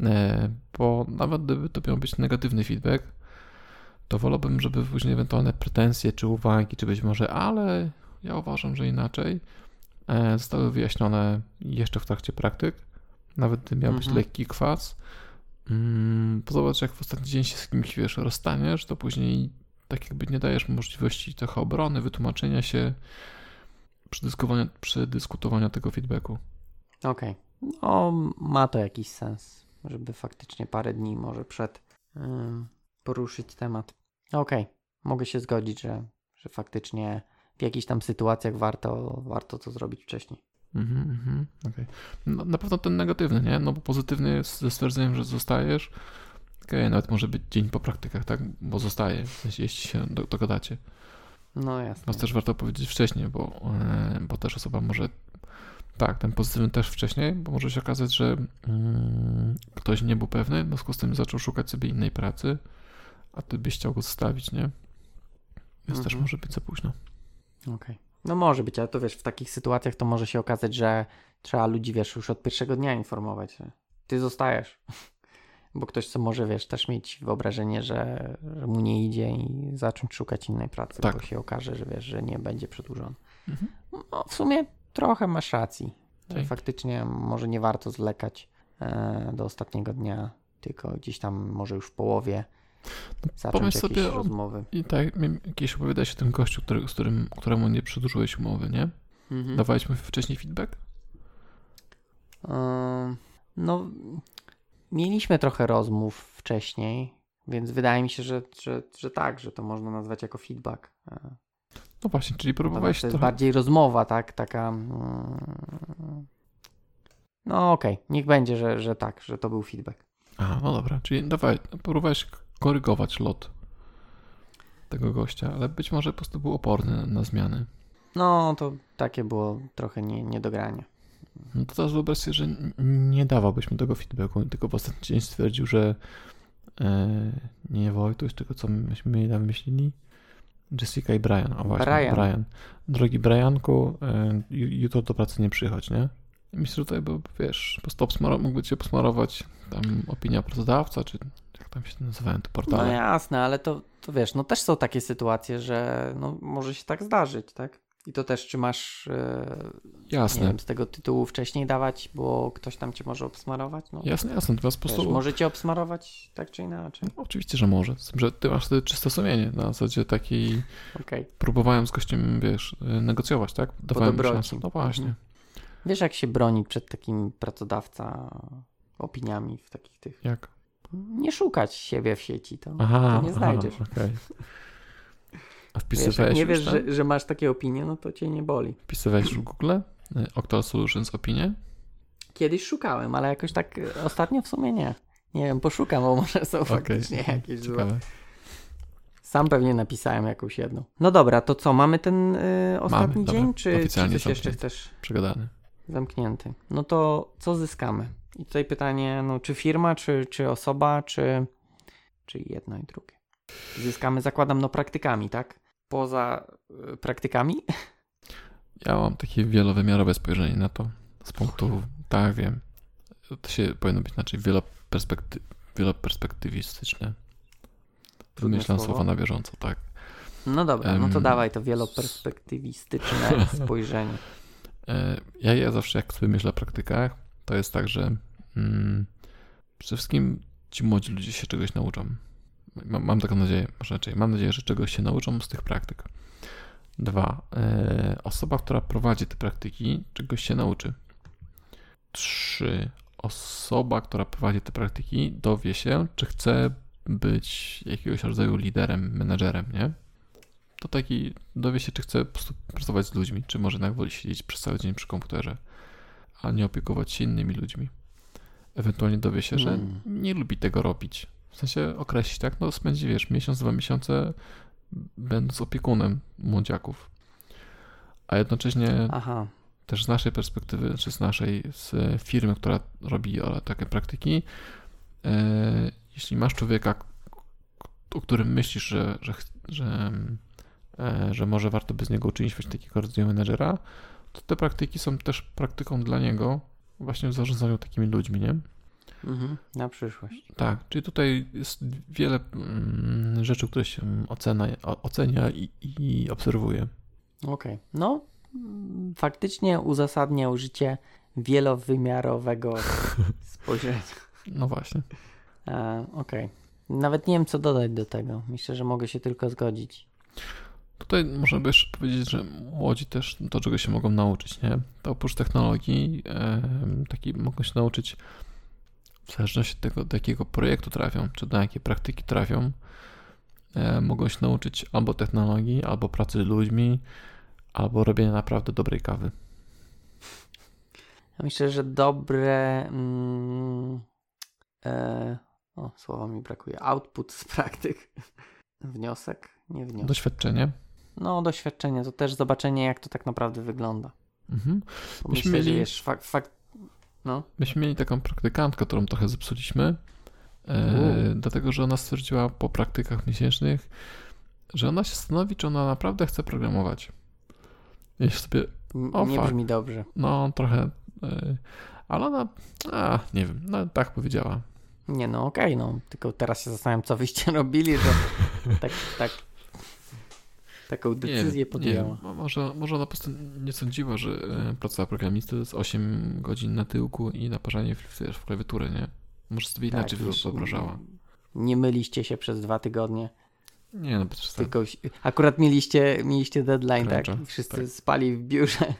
e, bo nawet gdyby to miał być negatywny feedback, to wolałbym, żeby później ewentualne pretensje czy uwagi, czy być może, ale ja uważam, że inaczej, e, zostały wyjaśnione jeszcze w trakcie praktyk. Nawet gdy miał być mhm. lekki kwas, Mm, zobacz, jak w ostatni dzień się z kimś, wiesz, rozstaniesz, to później tak jakby nie dajesz możliwości trochę obrony, wytłumaczenia się, przedyskutowania, przedyskutowania tego feedbacku. Okej. Okay. No, ma to jakiś sens, żeby faktycznie parę dni może przed poruszyć temat. Okej, okay. mogę się zgodzić, że, że faktycznie w jakichś tam sytuacjach warto, warto to zrobić wcześniej. Mhm, mhm, okay. no, na pewno ten negatywny, nie? No bo pozytywny jest ze stwierdzeniem, że zostajesz. Okej, okay, nawet może być dzień po praktykach, tak? Bo zostaje, w sensie, jeśli się dogadacie. No jasne. No też warto powiedzieć wcześniej, bo, e, bo też osoba może tak, ten pozytywny też wcześniej, bo może się okazać, że mm, ktoś nie był pewny, w związku z tym zaczął szukać sobie innej pracy, a ty byś chciał go zostawić, nie? Więc mhm. też może być za późno. Okej. Okay. No może być, ale to wiesz, w takich sytuacjach to może się okazać, że trzeba ludzi, wiesz, już od pierwszego dnia informować, że ty zostajesz. Bo ktoś co może, wiesz, też mieć wyobrażenie, że, że mu nie idzie i zacząć szukać innej pracy, tak. bo się okaże, że wiesz, że nie będzie przedłużony. Mhm. No, w sumie trochę masz racji. Tak. Faktycznie może nie warto zwlekać e, do ostatniego dnia, tylko gdzieś tam może już w połowie no, jakieś sobie, rozmowy. I tak, jakieś opowiadać o tym gościu, który, z którym, któremu nie przedłużyłeś umowy, nie? Mhm. Dawaliśmy wcześniej feedback? no, mieliśmy trochę rozmów wcześniej, więc wydaje mi się, że, że, że tak, że to można nazwać jako feedback. E, no właśnie, czyli próbowałeś to jest trochę... bardziej rozmowa, tak, taka... Mm, no okej, okay. niech będzie, że, że tak, że to był feedback. A, no dobra, czyli dawaj, próbowałeś korygować lot tego gościa, ale być może po prostu był oporny na, na zmiany. No, to takie było trochę nie, niedogranie. No to teraz wyobraź sobie, że nie dawałbyś mu tego feedbacku, tylko w ostatni dzień stwierdził, że e, nie Wojtuś, tylko co myśmy mieli na myśli? Jessica i Brian. O właśnie, Brian. Brian. Drogi Brianku, e, jutro do pracy nie przychodź, nie? Myślę, że tutaj, bo wiesz, po prostu mógłby cię posmarować tam opinia pracodawca, czy tam się nazywają te portale. No jasne, ale to, to wiesz, no też są takie sytuacje, że no, może się tak zdarzyć, tak? I to też, czy masz e, jasne. Nie wiem, z tego tytułu wcześniej dawać, bo ktoś tam cię może obsmarować? No, jasne, jasne. Teraz po prostu... Może cię obsmarować tak czy inaczej? No, oczywiście, że może. Z tym, że ty masz wtedy czyste sumienie na zasadzie takiej... Okay. Próbowałem z gościem, wiesz, negocjować, tak? Dawałem szansę. No właśnie. Mhm. Wiesz, jak się bronić przed takim pracodawca opiniami w takich tych... Jak? Nie szukać siebie w sieci, to, aha, to nie znajdziesz. Aha, okay. A wpisywałeś wiesz, nie wiesz, że, że, masz takie opinie, no to cię nie boli. Wpisywałeś w Google Octal Solutions opinie? Kiedyś szukałem, ale jakoś tak ostatnio w sumie nie. Nie wiem, poszukam, bo może są okay. faktycznie jakieś Ciekawe. złe. Sam pewnie napisałem jakąś jedną. No dobra, to co, mamy ten y, ostatni mamy, dzień, dobra. czy, czy coś jeszcze chcesz? Przegadany. Zamknięty. No to co zyskamy? I tutaj pytanie, no, czy firma, czy, czy osoba, czy, czy jedno i drugie. Zyskamy, zakładam, no praktykami, tak? Poza y, praktykami? Ja mam takie wielowymiarowe spojrzenie na to. z punktu, tak wiem, to się powinno być inaczej, wieloperspekty, wieloperspektywistyczne. Wymyślam słowa na bieżąco, tak. No dobra, no to dawaj to wieloperspektywistyczne spojrzenie. E, ja, ja zawsze jak sobie myślę o praktykach, to jest tak, że mm, przede wszystkim ci młodzi ludzie się czegoś nauczą. Mam, mam taką nadzieję, może raczej, mam nadzieję, że czegoś się nauczą z tych praktyk. Dwa, e, osoba, która prowadzi te praktyki, czegoś się nauczy. Trzy, osoba, która prowadzi te praktyki, dowie się, czy chce być jakiegoś rodzaju liderem, menedżerem, nie? To taki dowie się, czy chce po prostu pracować z ludźmi, czy może jednak woli siedzieć przez cały dzień przy komputerze, a nie opiekować się innymi ludźmi. Ewentualnie dowie się, że hmm. nie lubi tego robić. W sensie określić, tak? No spędzi, wiesz, miesiąc, dwa miesiące będąc opiekunem młodziaków. A jednocześnie Aha. też z naszej perspektywy, czy z naszej z firmy, która robi takie praktyki, e, jeśli masz człowieka, o którym myślisz, że, że, że, e, że może warto by z niego uczynić właśnie takiego rodzaju menedżera, to te praktyki są też praktyką dla niego właśnie w zarządzaniu takimi ludźmi, nie? Mhm, na przyszłość. Tak, czyli tutaj jest wiele mm, rzeczy, które się ocena, ocenia i, i obserwuje. Okej, okay. no faktycznie uzasadnia użycie wielowymiarowego spojrzenia. No właśnie. Okej. Okay. Nawet nie wiem, co dodać do tego. Myślę, że mogę się tylko zgodzić. Tutaj można by jeszcze powiedzieć, że młodzi też to, czego się mogą nauczyć, nie? To oprócz technologii, e, taki mogą się nauczyć w zależności od tego, do jakiego projektu trafią, czy do jakiej praktyki trafią, e, mogą się nauczyć albo technologii, albo pracy z ludźmi, albo robienia naprawdę dobrej kawy. Ja myślę, że dobre. Mm, e, o, słowa mi brakuje. Output z praktyk. Wniosek? Nie wniosek. Doświadczenie. No, doświadczenie to też zobaczenie, jak to tak naprawdę wygląda. Mhm. Myślę, mieli... że wiesz, fakt, fakt, no. Myśmy mieli taką praktykantkę, którą trochę zepsuliśmy, e, dlatego że ona stwierdziła po praktykach miesięcznych, że ona się stanowi, czy ona naprawdę chce programować. Ja sobie. O, nie fuck. brzmi dobrze. No, trochę. E, ale ona. A, nie wiem, no tak powiedziała. Nie, no okej, okay, no. Tylko teraz się zastanawiam, co wyście robili, że tak, tak taką decyzję nie, podjęła. Nie, może, może ona po prostu nie sądziła, że e, praca programisty to jest 8 godzin na tyłku i naparzanie w, w klawiaturę, nie? Może sobie tak, inaczej wyobrażała. Nie myliście się przez dwa tygodnie. Nie, no bez Tylko akurat mieliście, mieliście deadline, Cruncha, tak? Wszyscy tak. spali w biurze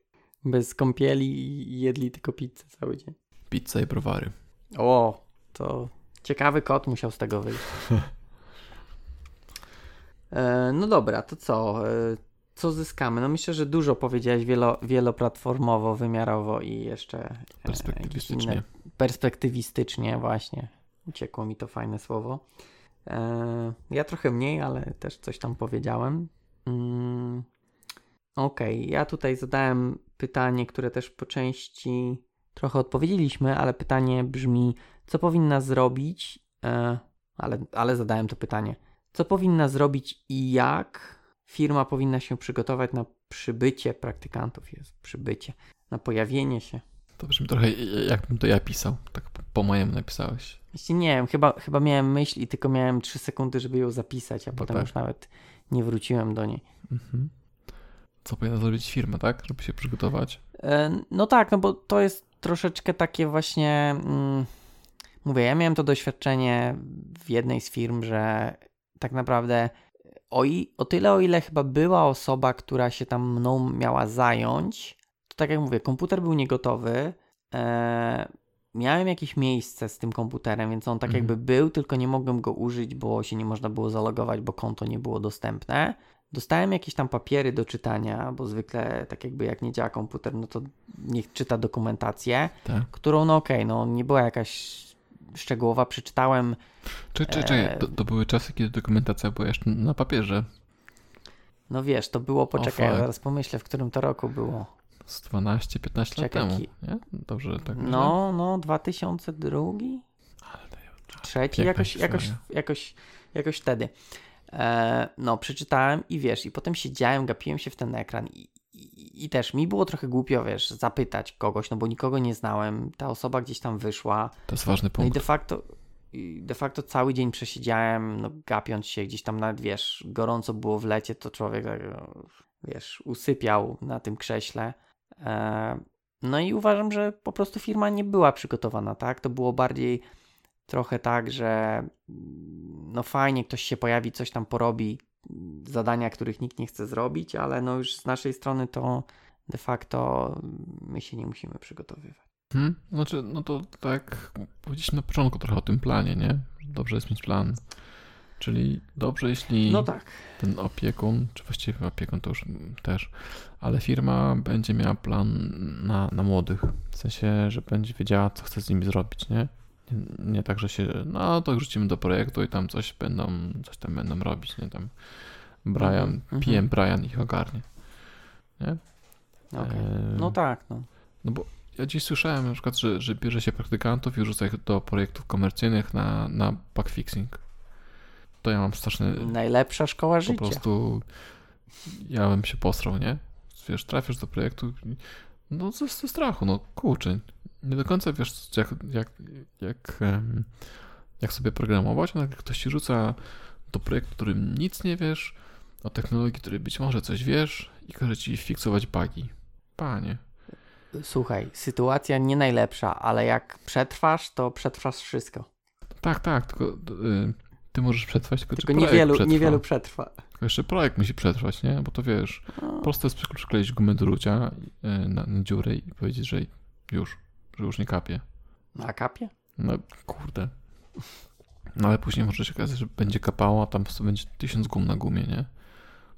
bez kąpieli i jedli tylko pizzę cały dzień. Pizza i browary. O, to ciekawy kot musiał z tego wyjść. E, no dobra, to co? E, co zyskamy? No myślę, że dużo powiedziałeś wielo, wieloplatformowo, wymiarowo i jeszcze e, perspektywistycznie. perspektywistycznie właśnie. Uciekło mi to fajne słowo. Ja trochę mniej, ale też coś tam powiedziałem. Mm, okej, okay. ja tutaj zadałem pytanie, które też po części trochę odpowiedzieliśmy, ale pytanie brzmi, co powinna zrobić, ale, ale zadałem to pytanie co powinna zrobić i jak firma powinna się przygotować na przybycie praktykantów, jest przybycie, na pojawienie się. To brzmi trochę jakbym to ja pisał, tak po mojemu napisałeś. Jeśli nie wiem, chyba, chyba miałem myśl i tylko miałem 3 sekundy, żeby ją zapisać, a no potem tak. już nawet nie wróciłem do niej. Mhm. Co powinna zrobić firma, tak? Żeby się przygotować? E, no tak, no bo to jest troszeczkę takie właśnie. Mm, mówię, ja miałem to doświadczenie w jednej z firm, że tak naprawdę o, i, o tyle, o ile chyba była osoba, która się tam mną miała zająć, to tak jak mówię, komputer był niegotowy. E, miałem jakieś miejsce z tym komputerem, więc on tak mhm. jakby był, tylko nie mogłem go użyć, bo się nie można było zalogować, bo konto nie było dostępne. Dostałem jakieś tam papiery do czytania, bo zwykle tak jakby jak nie działa komputer, no to niech czyta dokumentację, tak. którą no okej, okay, no nie była jakaś szczegółowa, przeczytałem. Czy, czy, czy, to, to, były czasy, kiedy dokumentacja była jeszcze na papierze. No wiesz, to było, poczekaj, ja zaraz pomyślę, w którym to roku było. Z 12-15 lat temu, nie? Dobrze, tak No, no, 2002? Ale Trzeci, jakoś, jakoś, jakoś, jakoś wtedy. E, no, przeczytałem i wiesz, i potem siedziałem, gapiłem się w ten ekran i, i i też mi było trochę głupio, wiesz, zapytać kogoś, no bo nikogo nie znałem, ta osoba gdzieś tam wyszła. To jest ważny punkt. No i de facto, de facto cały dzień przesiedziałem, no gapiąc się gdzieś tam nawet, wiesz, gorąco było w lecie, to człowiek, tak, wiesz, usypiał na tym krześle. E, no i uważam, że po prostu firma nie była przygotowana, tak? To było bardziej trochę tak, że no fajnie, ktoś się pojawi, coś tam porobi, zadania, których nikt nie chce zrobić, ale no już z naszej strony to de facto my się nie musimy przygotowywać. Hmm? Znaczy, no to tak powiedzieliśmy na początku trochę o tym planie, nie? Dobrze jest mieć plan. Czyli dobrze, jeśli no tak. ten opiekun, czy właściwie opiekun to już też, ale firma będzie miała plan na, na młodych. W sensie, że będzie wiedziała, co chce z nimi zrobić, nie? Nie, tak, że się, no to wrzucimy do projektu i tam coś będą, coś tam będą robić, nie? Tam Brian, mhm. PM Brian ich ogarnie. Nie? Okay. No tak, no. No bo ja dziś słyszałem na przykład, że, że bierze się praktykantów i rzuca ich do projektów komercyjnych na, na bugfixing. To ja mam straszny... Najlepsza szkoła po życia. Po prostu ja bym się posrał, nie? Wiesz, trafiasz do projektu no ze, ze strachu, no kurczę. Nie do końca wiesz, jak, jak, jak, jak sobie programować, a jak ktoś ci rzuca do projektu, którym nic nie wiesz, o technologii, której być może coś wiesz i każe ci fiksować bugi. Panie. Słuchaj, sytuacja nie najlepsza, ale jak przetrwasz, to przetrwasz wszystko. Tak, tak, tylko y, ty możesz przetrwać, tylko, tylko niewielu, przetrwa. niewielu przetrwa. Tylko jeszcze projekt musi przetrwać, nie? Bo to wiesz, no. prosto jest przykleić gumę do rucia y, na, na dziurę i powiedzieć, że już, że już nie kapie. No, a kapie? No kurde. No ale później może się okazać, że będzie kapało, a tam po prostu będzie tysiąc gum na gumie, nie?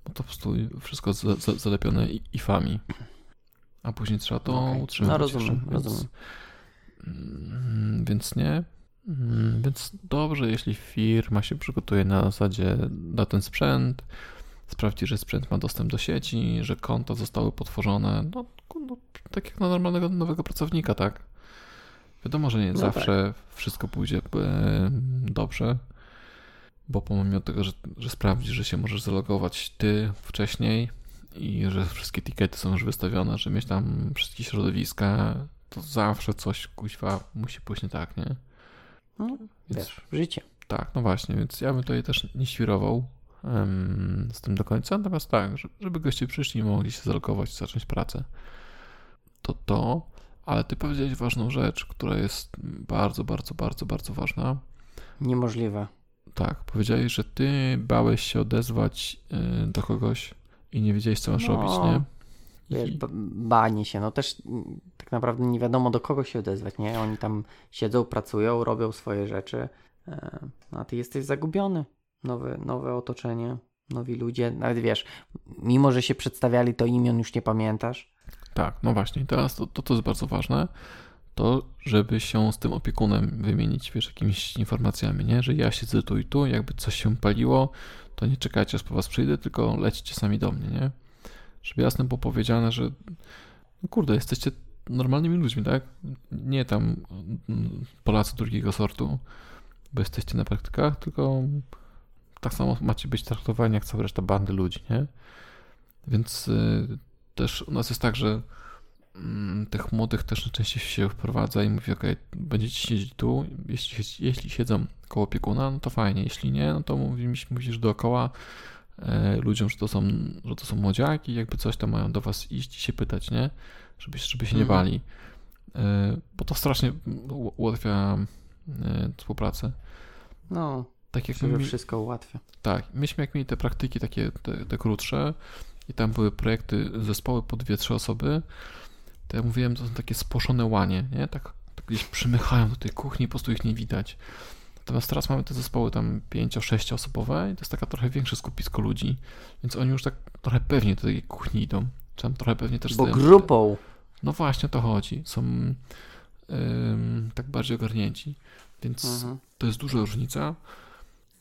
Bo to po prostu wszystko za, za, zalepione ifami a później trzeba to okay. utrzymać. No rozumiem, więc, rozumiem. Mm, więc nie. Mm, więc dobrze, jeśli firma się przygotuje na zasadzie na ten sprzęt, sprawdzi, że sprzęt ma dostęp do sieci, że konta zostały potworzone, no, no tak jak na normalnego nowego pracownika, tak? Wiadomo, że nie no zawsze tak. wszystko pójdzie e, dobrze, bo pomimo tego, że, że sprawdzi, że się możesz zalogować ty wcześniej, i że wszystkie tikety są już wystawione, że mieć tam wszystkie środowiska, to zawsze coś kuźwa musi pójść nie tak, nie? No, więc, wiesz, życie. Tak, no właśnie, więc ja bym tutaj też nie świrował um, z tym do końca, natomiast tak, żeby goście przyszli i mogli się zalogować zacząć pracę. To to, ale ty powiedziałeś ważną rzecz, która jest bardzo, bardzo, bardzo, bardzo ważna. Niemożliwe. Tak, powiedziałeś, że ty bałeś się odezwać y, do kogoś, i nie wiedziałeś, co masz no, robić, nie? Wiesz, banie się, no też tak naprawdę nie wiadomo do kogo się odezwać, nie? Oni tam siedzą, pracują, robią swoje rzeczy, e, a ty jesteś zagubiony. Nowe, nowe otoczenie, nowi ludzie, nawet wiesz, mimo że się przedstawiali, to imion już nie pamiętasz. Tak, no właśnie, teraz to, to, to jest bardzo ważne, to żeby się z tym opiekunem wymienić, wiesz, jakimiś informacjami, nie? Że ja siedzę tu i tu, jakby coś się paliło, to nie czekajcie, aż po was przyjdę, tylko lećcie sami do mnie, nie? Żeby jasno było powiedziane, że no kurde, jesteście normalnymi ludźmi, tak? Nie tam mm, Polacy drugiego sortu, bo jesteście na praktykach, tylko tak samo macie być traktowani jak cała reszta bandy ludzi, nie? Więc y, też u nas jest tak, że y, tych młodych też najczęściej się wprowadza i mówi, ok, będziecie siedzieć tu, jeśli, jeśli siedzą koło opiekuna, no to fajnie. Jeśli nie, no to mówisz, mówisz dookoła e, ludziom, że to, są, że to są młodziaki, jakby coś to mają do was iść i się pytać, nie? Żeby, żeby się nie mhm. bali. E, bo to strasznie ułatwia e, współpracę. No, tak jak my, wszystko ułatwia. Tak, myśmy jak mieli te praktyki takie, te, te krótsze i tam były projekty, zespoły po dwie, trzy osoby, to ja mówiłem, to są takie spłoszone łanie, nie? Tak, tak gdzieś przymychają do tej kuchni, po prostu ich nie widać. Natomiast teraz mamy te zespoły tam 5-6 osobowe i to jest taka trochę większe skupisko ludzi, więc oni już tak trochę pewnie do tej kuchni idą. Czy tam trochę pewnie też... Bo grupą. No właśnie o to chodzi. Są ym, tak bardziej ogarnięci, więc mhm. to jest duża różnica.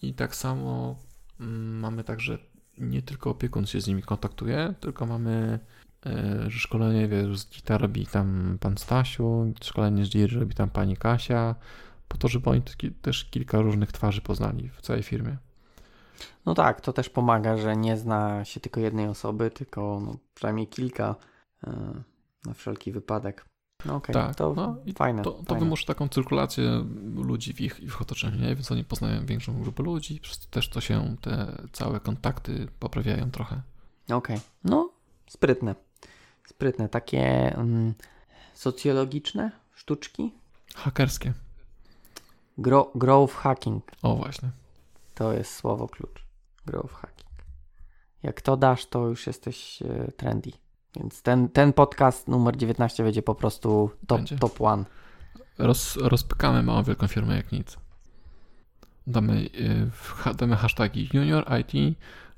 I tak samo mm, mamy także nie tylko opiekun się z nimi kontaktuje, tylko mamy y, szkolenie, wiesz, z gitar robi tam pan Stasiu, szkolenie z gitar robi tam pani Kasia, po to, żeby oni też kilka różnych twarzy poznali w całej firmie. No tak, to też pomaga, że nie zna się tylko jednej osoby, tylko no, przynajmniej kilka e, na wszelki wypadek. No okej, Tak, to no i fajne. To, to fajne. wymusza taką cyrkulację ludzi w ich, ich otoczeniu, nie? więc oni poznają większą grupę ludzi, przez to też to się te całe kontakty poprawiają trochę. Okej, no sprytne. Sprytne, takie mm, socjologiczne sztuczki. Hakerskie. Grow, growth hacking O właśnie. to jest słowo klucz. Growth hacking. Jak to dasz, to już jesteś e, trendy. Więc ten, ten podcast numer 19 będzie po prostu top, Będzie. top one. Roz, rozpykamy małą wielką firmę jak nic. Damy, y, damy hashtagi junior IT,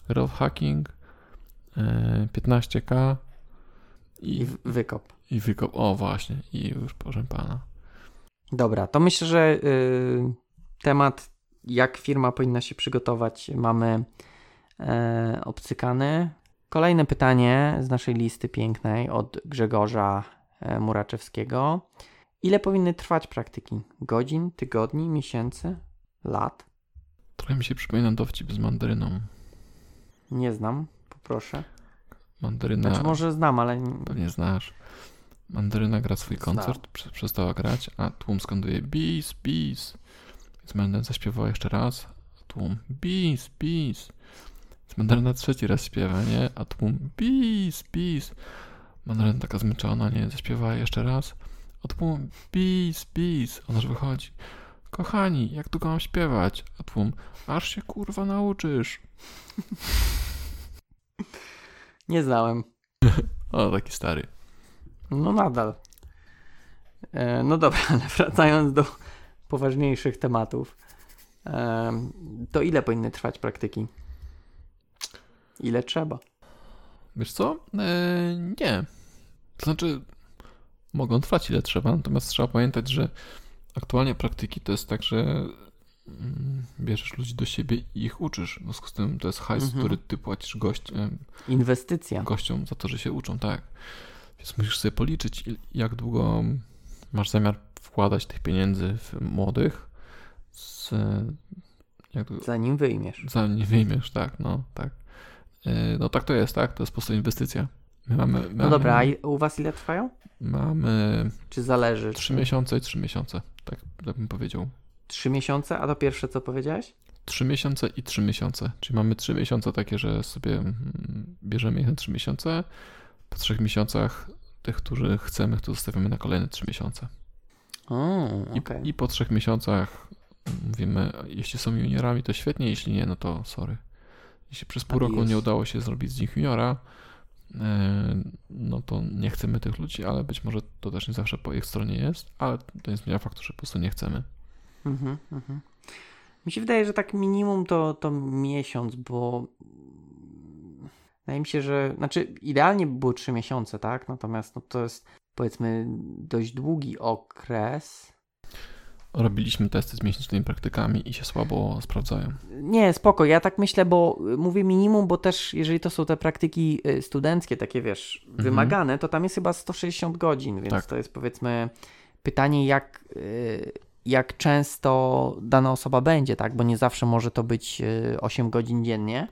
growth hacking, y, 15k I i, w- wykop. i wykop. O właśnie, i już proszę pana. Dobra, to myślę, że y, temat, jak firma powinna się przygotować, mamy e, obcykany. Kolejne pytanie z naszej listy pięknej od Grzegorza e, Muraczewskiego. Ile powinny trwać praktyki? Godzin, tygodni, miesięcy, lat? Trochę mi się przypomina dowcip z mandaryną. Nie znam, poproszę. Mandaryna, Znaczy może znam, ale pewnie znasz. Mandaryna gra swój koncert, prze- przestała grać, a tłum skanduje bis, bis. Więc mandaryna zaśpiewała jeszcze raz, a tłum bis, bis. Mandaryna trzeci raz śpiewa, nie? A tłum bis, bis. Mandaryna taka zmęczona, nie? Zaśpiewała jeszcze raz, a tłum bis, bis. Ona już wychodzi. Kochani, jak długo mam śpiewać? A tłum, aż się kurwa nauczysz. nie znałem. O, taki stary. No nadal. E, no dobra, ale wracając do poważniejszych tematów. E, to ile powinny trwać praktyki? Ile trzeba? Wiesz co? Eee, nie. To znaczy, mogą trwać ile trzeba, natomiast trzeba pamiętać, że aktualnie praktyki to jest tak, że mm, bierzesz ludzi do siebie i ich uczysz. W związku z tym to jest hajs, Mhm. który ty płacisz gość, Inwestycja. gościom za to, że się uczą, tak. Więc musisz sobie policzyć, jak długo masz zamiar wkładać tych pieniędzy w młodych. Z, jak Zanim wyjmiesz. zanim wyjmiesz, tak, no, tak. Yy, No tak to jest, tak, to jest po prostu inwestycja. My mamy, mamy, No dobra, a i- u was ile trwają? mamy Czy zależy? 3 miesiące i 3 miesiące, tak, tak bym powiedział. Trzy miesiące, a to pierwsze co powiedziałeś? 3 miesiące i 3 miesiące, czyli mamy 3 miesiące takie, że sobie mm, bierzemy ich na 3 miesiące, po 3 miesiącach tych, których chcemy, to zostawiamy na kolejne 3 miesiące. O, I, okej. I po 3 miesiącach mówimy, jeśli są juniorami, to świetnie, jeśli nie, no to sorry. Jeśli przez pół roku Adios. nie udało się zrobić z nich juniora, e, no to nie chcemy tych ludzi, ale być może to też nie zawsze po ich stronie jest, ale to nie zmienia faktu, że po prostu nie chcemy. Mhm, mhm. Mi się wydaje, że tak minimum to, to miesiąc, bo wydaje mi się, że znaczy idealnie by było trzy miesiące, tak? Natomiast no, to jest powiedzmy dość długi okres. Robiliśmy testy z miesięcznymi praktykami i się słabo sprawdzają. Nie, spoko, ja tak myślę, bo y, mówię minimum, bo też jeżeli to są te praktyki y, studenckie, takie wiesz, wymagane, to tam jest chyba 160 godzin, więc Tak. to jest powiedzmy pytanie, jak, y, jak często dana osoba będzie, tak? Bo nie zawsze może to być y, 8 godzin dziennie.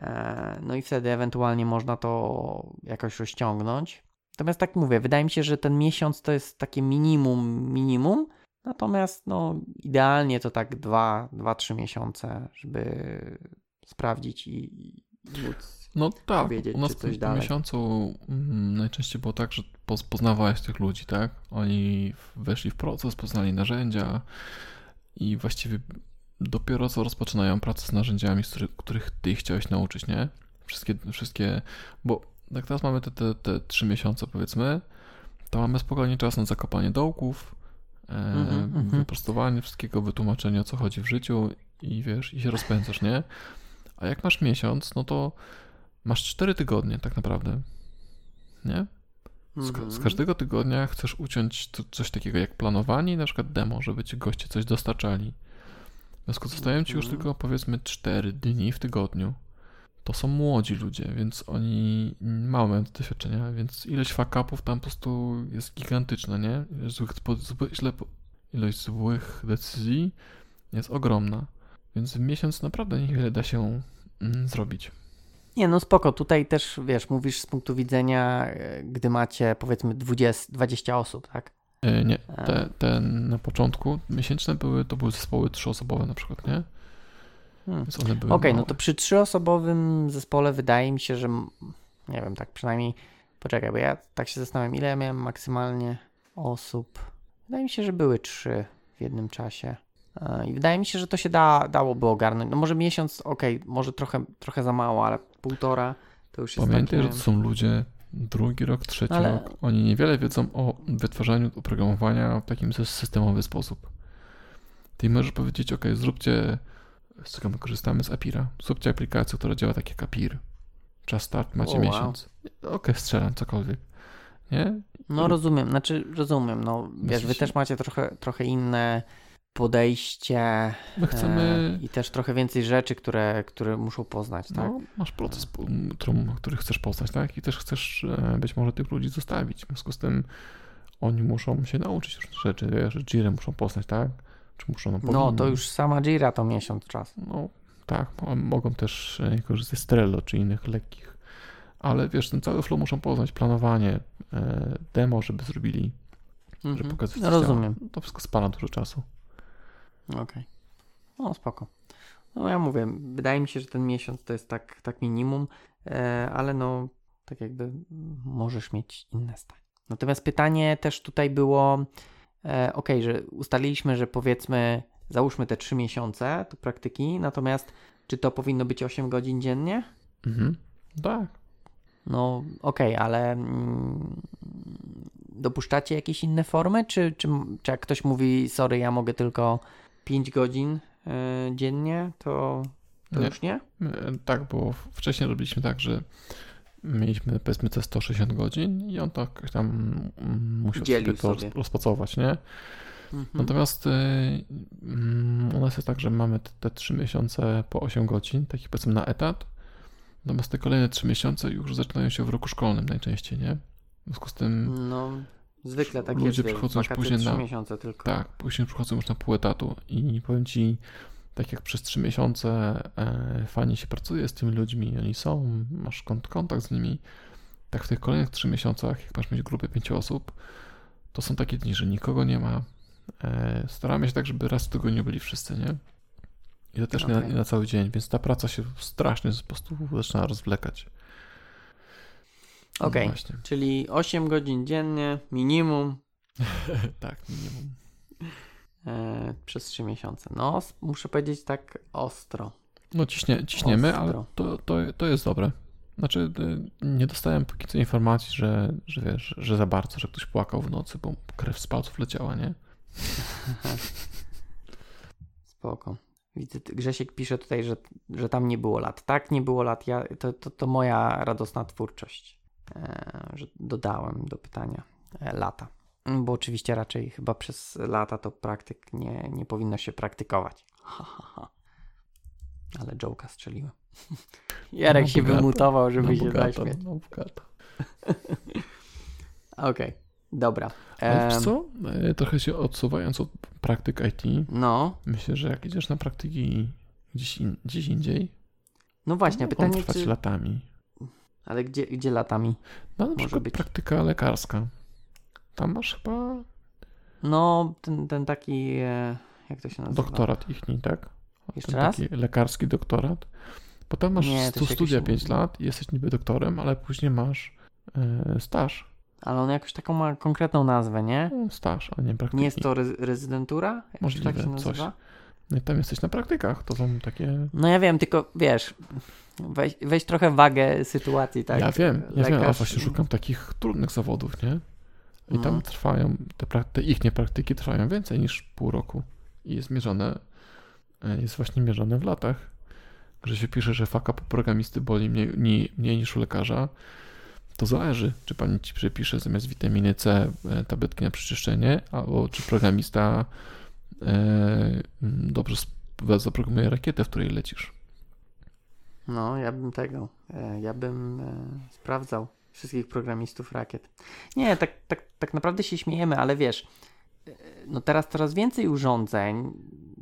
E, No i wtedy ewentualnie można to jakoś rozciągnąć. Natomiast tak mówię, wydaje mi się, że ten miesiąc to jest takie minimum, minimum. Natomiast no, idealnie to tak 2-3 miesiące, żeby sprawdzić i, i móc. No tak, Powiedzieć, u nas czy coś dalej. miesiącu mm, najczęściej było tak, że poz- poznawałeś tych ludzi, tak? Oni weszli w proces, poznali narzędzia i właściwie dopiero co rozpoczynają pracę z narzędziami, z których, których ty chciałeś nauczyć, nie? Wszystkie, wszystkie, bo jak teraz mamy te, te, te trzy miesiące powiedzmy, to mamy spokojnie czas na zakopanie dołków, mhm. wyprostowanie wszystkiego, wytłumaczenie o co chodzi w życiu i wiesz, i się rozpędzasz, nie? A jak masz miesiąc, no to masz 4 tygodnie tak naprawdę. Nie? Z, ka- z Mhm. każdego tygodnia chcesz uciąć coś takiego jak planowanie i na przykład demo, żeby ci goście coś dostarczali. W związku z tym zostają ci już Mhm. tylko powiedzmy 4 dni w tygodniu. To są młodzi ludzie, więc oni mało mają doświadczenia, więc ilość fuck-upów tam po prostu jest gigantyczna, nie? Ilość złych, zły, źle, ilość złych decyzji jest ogromna. Więc w miesiąc naprawdę niewiele da się mm, zrobić. Nie, no spoko. Tutaj też, wiesz, mówisz z punktu widzenia, e, gdy macie powiedzmy 20, 20 osób, tak? E, nie, te, te na początku miesięczne były, to były zespoły trzyosobowe na przykład, nie? Hmm. Okej, okay, no to przy trzyosobowym zespole wydaje mi się, że nie wiem, tak przynajmniej poczekaj, bo ja tak się zastanawiam, ile ja miałem maksymalnie osób. Wydaje mi się, że były trzy w jednym czasie. E, I wydaje mi się, że to się da, dałoby ogarnąć. No może miesiąc, okej, okay, może trochę, trochę za mało, ale półtora to już jest Pamiętaj, że to są ludzie drugi rok, trzeci ale... rok. Oni niewiele wiedzą o wytwarzaniu oprogramowania w takim systemowy sposób. Ty możesz powiedzieć, ok, zróbcie, z czego my korzystamy z Apira, zróbcie aplikację, która działa tak jak Apir. Czas start macie miesiąc. Wow. Ok, strzelam, cokolwiek. Nie? No rozumiem, znaczy rozumiem, no wiesz, wy też macie trochę, trochę inne podejście My chcemy... E, i też trochę więcej rzeczy, które, które muszą poznać, tak? No, masz proces, który chcesz poznać, tak? I też chcesz e, być może tych ludzi zostawić. W związku z tym oni muszą się nauczyć różnych rzeczy, wiesz, Jira muszą poznać, tak? Czy muszą, no, no to już sama Jira to miesiąc czas. No tak, mogą też e, korzystać z Trello czy innych lekkich, ale wiesz, ten cały flow muszą poznać, planowanie, demo, żeby zrobili, żeby mhm. pokazać, no, rozumiem. To wszystko spala dużo czasu. Okej. Okay. No spoko. No ja mówię, wydaje mi się, że ten miesiąc to jest tak, tak minimum, e, ale no tak jakby możesz mieć inne zdanie. Natomiast pytanie też tutaj było, e, ok, że ustaliliśmy, że powiedzmy, załóżmy te 3 miesiące to praktyki, natomiast czy to powinno być 8 godzin dziennie? Mhm. Tak. No okej, okay, ale mm, dopuszczacie jakieś inne formy, czy, czy, czy jak ktoś mówi, sorry, ja mogę tylko 5 godzin y, dziennie, to, to nie. już nie? Tak, bo wcześniej robiliśmy tak, że mieliśmy powiedzmy te 160 godzin i on tak tam mm, musiał Dzielił sobie to sobie. rozpracować, nie? Mhm. Natomiast y, u nas jest tak, że mamy te, te 3 miesiące po 8 godzin, takich powiedzmy na etat. Natomiast te kolejne 3 miesiące już zaczynają się w roku szkolnym najczęściej, nie? W związku z tym. No, Zwykle tak ludzie jest. przychodzą już później na. miesiące tylko. Tak, później przychodzą już na pół etatu i powiem ci, tak jak przez trzy miesiące e, fajnie się pracuje z tymi ludźmi, oni są, masz kontakt z nimi, tak w tych kolejnych trzy miesiącach, jak masz mieć grupę pięciu osób, to są takie dni, że nikogo nie ma. E, staramy się tak, żeby raz w tygodniu byli wszyscy, nie? I to też okay. nie, na, nie na cały dzień, więc ta praca się strasznie po prostu zaczyna rozwlekać. Okej, okay. no czyli 8 godzin dziennie, minimum. tak, minimum. E, przez 3 miesiące. No, muszę powiedzieć tak ostro. No ciśnie, ciśniemy, ostro. ale to, to, to jest dobre. Znaczy, y, nie dostałem póki co informacji, że, że wiesz, że za bardzo, że ktoś płakał w nocy, bo krew z palców leciała, nie? Spoko. Widzę, Grzesiek pisze tutaj, że, że tam nie było lat. Tak, nie było lat. Ja, to, to, to moja radosna twórczość. E, że dodałem do pytania e, lata. Bo oczywiście raczej chyba przez lata to praktyk nie, nie powinno się praktykować. Ha, ha, ha. Ale Joe'ka strzeliłem. Jarek no, się bogato, wymutował, żeby no, się bogato, zaśmiać. No, Okej, okay, dobra. Ale wiesz co? E, trochę się odsuwając od praktyk IT, no. myślę, że jak idziesz na praktyki gdzieś, in, gdzieś indziej, no właśnie, pytanie trwać czy... latami. Ale gdzie, gdzie latami? No na przykład być? praktyka lekarska. Tam masz chyba... No, ten, ten taki, e, jak to się nazywa? Doktorat ichni, tak? Jeszcze ten raz? Taki lekarski doktorat. Potem masz Nie, tu studia 5 lat i jesteś niby doktorem, ale później masz e, staż. Ale on jakoś taką ma konkretną nazwę, nie? No, staż, a nie praktyki. Nie jest to re rezydentura? Możliwe, tak się nazywa? coś. No i tam jesteś na praktykach, to są takie... No ja wiem, tylko wiesz, weź, weź trochę wagę sytuacji, tak? Ja wiem, ja Lekarz... wiem, a właśnie szukam takich trudnych zawodów, nie? I tam no. trwają, te, ich praktyki trwają więcej niż pół roku. I jest mierzone, e, jest właśnie mierzone w latach. Że się pisze, że faka po programisty boli mniej, mniej, mniej niż u lekarza, to zależy, czy pani ci przepisze zamiast witaminy C e, tabletki na przeczyszczenie, albo czy programista e, dobrze zaprogramuje rakietę, w której lecisz. No, ja bym tego, e, ja bym sprawdzał wszystkich programistów rakiet. Nie, tak, tak, tak naprawdę się śmiejemy, ale wiesz, e, no teraz coraz więcej urządzeń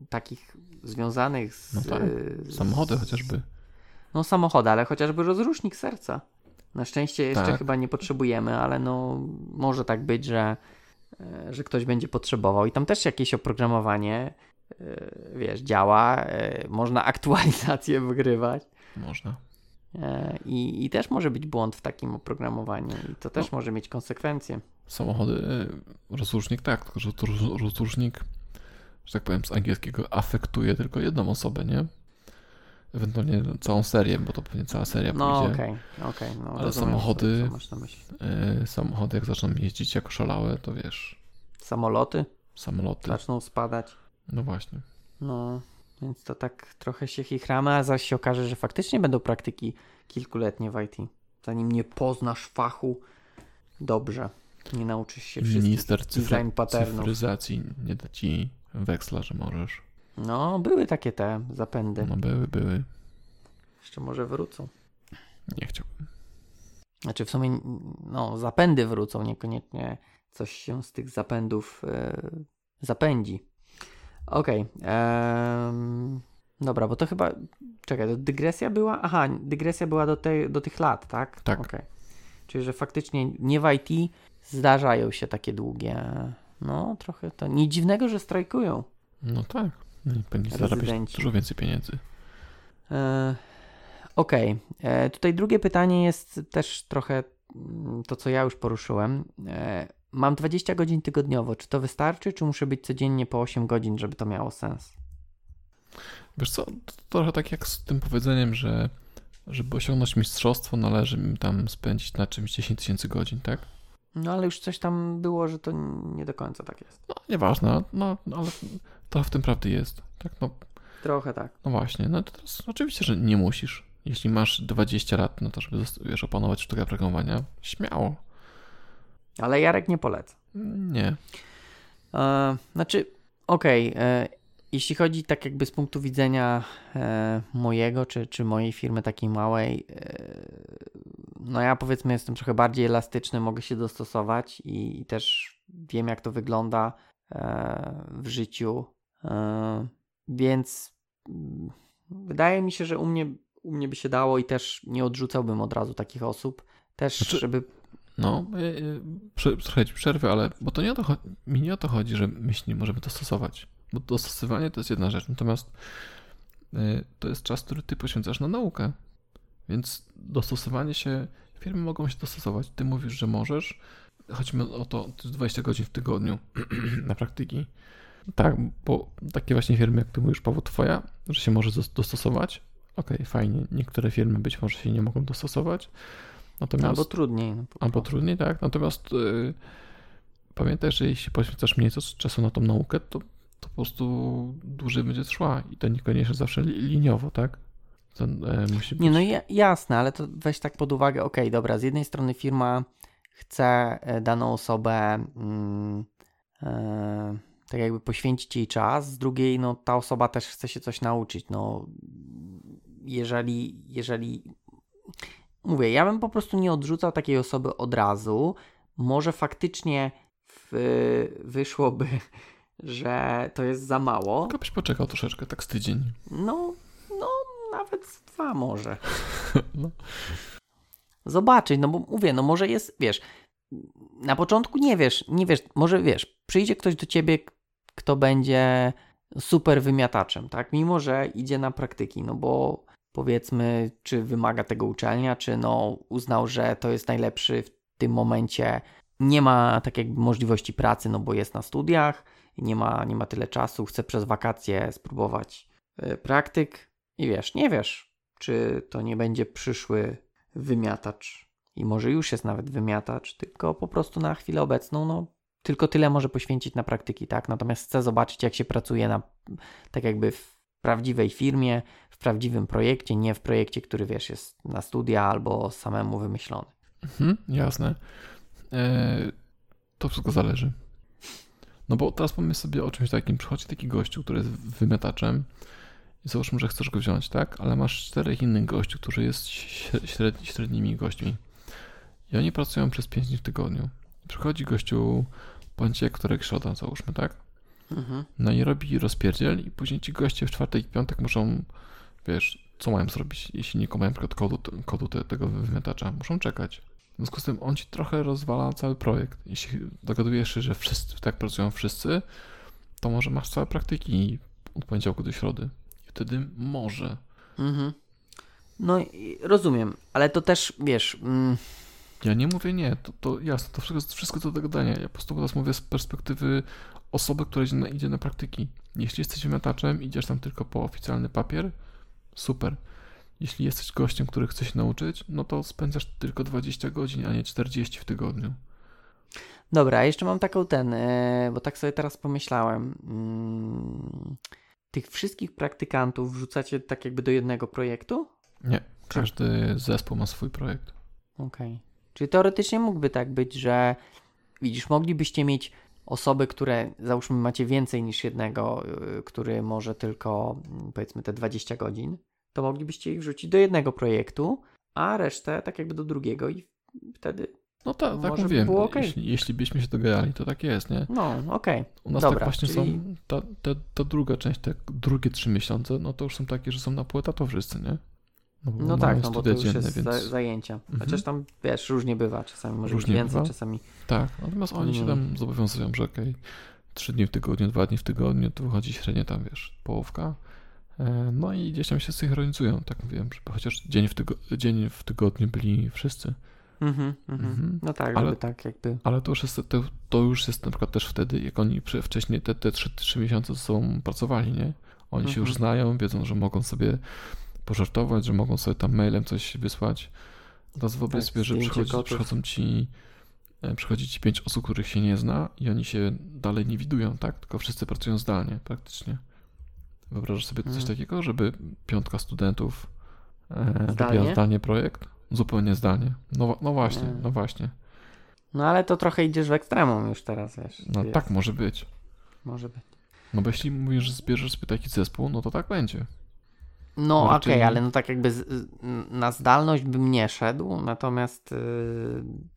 takich związanych z... No tak, samochody chociażby. No samochody, ale chociażby rozrusznik serca. Na szczęście jeszcze Tak. chyba nie potrzebujemy, ale no może tak być, że, e, że ktoś będzie potrzebował. I tam też jakieś oprogramowanie, e, wiesz, działa, można aktualizację wygrywać. Można. E, I, I też może być błąd w takim oprogramowaniu, i to też No. może mieć konsekwencje. Samochody, y, rozrusznik tak, tylko że to roz- rozrusznik, że tak powiem z angielskiego, afektuje tylko jedną osobę, nie? Ewentualnie całą serię, bo to pewnie cała seria No pójdzie. okej, okej. no, Ale rozumiem, samochody-. Y, samochody jak zaczną jeździć jako szalałe, to wiesz, Samoloty samoloty. zaczną spadać. No właśnie. No, więc to tak trochę się chichramy, a zaś się okaże, że faktycznie będą praktyki kilkuletnie w IT. Zanim nie poznasz fachu dobrze, nie nauczysz się wszystkich Minister design cyfry, patternów. cyfryzacji nie da ci weksla, że możesz. No, były takie te zapędy. No były, były. Jeszcze może wrócą. Nie chciałbym. Znaczy w sumie, no, zapędy wrócą, niekoniecznie coś się z tych zapędów e, zapędzi. Okej. em, dobra, bo to chyba. Czekaj, to dygresja była? Aha, dygresja była do, tej, do tych lat, tak? Tak. Okej. Czyli, że faktycznie nie w IT zdarzają się takie długie. No, trochę to. Nic dziwnego, że strajkują. No tak. No Pewnie zarabiać dużo więcej pieniędzy. E, Okej. E, Tutaj drugie pytanie jest też trochę mm, to, co ja już poruszyłem. E, Mam 20 godzin tygodniowo. Czy to wystarczy, czy muszę być codziennie po 8 godzin, żeby to miało sens? Wiesz co, to trochę tak jak z tym powiedzeniem, że żeby osiągnąć mistrzostwo należy mi tam spędzić na czymś 10 tysięcy godzin, tak? No ale już coś tam było, że to nie do końca tak jest. No nieważne, no no, ale to w tym prawdy jest. Tak, no, Trochę tak. no właśnie, no to teraz oczywiście, że nie musisz. Jeśli masz 20 lat na to, żeby wiesz, opanować sztukę programowania, śmiało. Ale Jarek nie poleca. Nie. E, znaczy, okej, e, jeśli chodzi tak jakby z punktu widzenia e, mojego czy, czy mojej firmy takiej małej, e, no ja powiedzmy jestem trochę bardziej elastyczny, mogę się dostosować i, i też wiem jak to wygląda e, w życiu, e, więc wydaje mi się, że u mnie, u mnie by się dało i też nie odrzucałbym od razu takich osób. Też, Znaczy- żeby No, y, y, trochę ci przerwę, ale bo to nie o to mi nie o to chodzi, że my nie możemy dostosować. Bo dostosowanie to jest jedna rzecz, natomiast y, to jest czas, który ty poświęcasz na naukę. Więc dostosowanie się, firmy mogą się dostosować. Ty mówisz, że możesz. Chodzi mi o to, to jest 20 godzin w tygodniu na praktyki. Tak, bo takie właśnie firmy, jak ty mówisz, Paweł, twoja, że się może dos- dostosować. Okej, fajnie. Niektóre firmy być może się nie mogą dostosować. Natomiast... albo trudniej. No, Albo trudniej, tak. Natomiast y, pamiętaj, że jeśli poświęcasz mniej czasu- czasu na tą naukę, to, to po prostu dłużej będzie trwała i to niekoniecznie zawsze li, liniowo, tak? To, e, musi być. Nie, no ja, jasne, ale to weź tak pod uwagę, okej, dobra, z jednej strony firma chce e, daną osobę e, tak jakby poświęcić jej czas, z drugiej, no ta osoba też chce się coś nauczyć, no jeżeli, jeżeli mówię, ja bym po prostu nie odrzucał takiej osoby od razu, może faktycznie w, wyszłoby, że to jest za mało, Tylko byś poczekał troszeczkę, tak z tydzień. no, no nawet z dwa może. No. zobaczyć, no bo mówię, no może jest, wiesz, na początku nie wiesz, nie wiesz, może wiesz, przyjdzie ktoś do ciebie, kto będzie super wymiataczem, tak, mimo że idzie na praktyki, no bo powiedzmy, czy wymaga tego uczelnia, czy no uznał, że to jest najlepszy w tym momencie, nie ma tak jakby możliwości pracy, no bo jest na studiach, nie ma, nie ma tyle czasu, chce przez wakacje spróbować y, praktyk i wiesz, nie wiesz, czy to nie będzie przyszły wymiatacz. I może już jest nawet wymiatacz, tylko po prostu na chwilę obecną, no, tylko tyle może poświęcić na praktyki, tak? Natomiast chcę zobaczyć, jak się pracuje na, tak jakby w prawdziwej firmie, w prawdziwym projekcie, nie w projekcie, który wiesz, jest na studia albo samemu wymyślony. Mhm, jasne. E, to wszystko zależy. No bo teraz pomyśl sobie o czymś takim. Przychodzi taki gościu, który jest wymiataczem i załóżmy, że chcesz go wziąć, tak? Ale masz czterech innych gościów, którzy jest średni, średnimi gośćmi. I oni pracują przez 5 dni w tygodniu. Przychodzi gościu poniedziałek, którego środa, załóżmy, tak? Mhm. No i robi rozpierdziel i później ci goście w czwartek i piątek muszą, wiesz, co mają zrobić, jeśli nie mają kodu, kodu tego wymiatacza? Muszą czekać. W związku z tym on ci trochę rozwala cały projekt. Jeśli dogadujesz się, że wszyscy tak pracują wszyscy, to może masz całe praktyki od poniedziałku do środy. I wtedy może. Mhm. No rozumiem, ale to też wiesz. Mm... Ja nie mówię nie, to, to jasne, to wszystko, wszystko do dogadania. Ja po prostu teraz mówię z perspektywy osoby, która idzie na, idzie na praktyki. Jeśli jesteś wymiataczem, idziesz tam tylko po oficjalny papier, super. Jeśli jesteś gościem, który chce się nauczyć, no to spędzasz tylko 20 godzin, a nie 40 w tygodniu. Dobra, jeszcze mam taką ten, e, bo tak sobie teraz pomyślałem. Mm, tych wszystkich praktykantów wrzucacie tak jakby do jednego projektu? Nie, każdy zespół ma swój projekt. Okej. Okay. Czyli teoretycznie mógłby tak być, że widzisz, moglibyście mieć osoby, które załóżmy macie więcej niż jednego, y, który może tylko mm, powiedzmy te 20 godzin, to moglibyście ich wrzucić do jednego projektu, a resztę tak jakby do drugiego i wtedy no tak, tak mówiłem. By okay. jeśli, jeśli byśmy się dogadali, to tak jest, nie? No, okej. Okay. U nas tak Dobra, tak właśnie czyli... są, ta, ta, ta, druga część, te drugie trzy miesiące, no to już są takie, że są na pół etatu wszyscy, nie? No, no tak, no bo to już jest więc... zajęcia. Mhm. Chociaż tam, wiesz, różnie bywa. Czasami może różnie więcej, bywa. czasami... Tak, natomiast oni się tam zobowiązują, że okej, okay, trzy dni w tygodniu, dwa dni w tygodniu, to wychodzi średnio tam, wiesz, połówka. E, no i gdzieś tam się synchronizują, tak wiem, chociaż dzień w, tygo- dzień w tygodniu byli wszyscy. Mhm, mhm. mhm. No tak, ale, tak jakby. Ale to już, jest, to, to, już jest na przykład też wtedy, jak oni wcześniej te, te 3, 3 miesiące ze sobą pracowali, nie? Oni mhm. się już mhm. znają, wiedzą, że mogą sobie pożartować, że mogą sobie tam mailem coś wysłać. Teraz wyobraź tak, sobie, że przychodzi, przychodzą ci e, przychodzi ci pięć osób, których się nie zna i oni się dalej nie widują, tak? Tylko wszyscy pracują zdalnie praktycznie. Wyobrażasz sobie coś mhm. takiego, żeby piątka studentów e, zdalnie? zdalnie projekt? Zupełnie zdalnie. No, no właśnie, nie. no właśnie. No ale to trochę idziesz w ekstremum już teraz, wiesz. No jest. tak może być. Może być. No bo jeśli mówisz, że zbierzesz sobie taki zespół, no to tak będzie. No okej, okay, ale no tak jakby z, na zdalność bym nie szedł, natomiast y,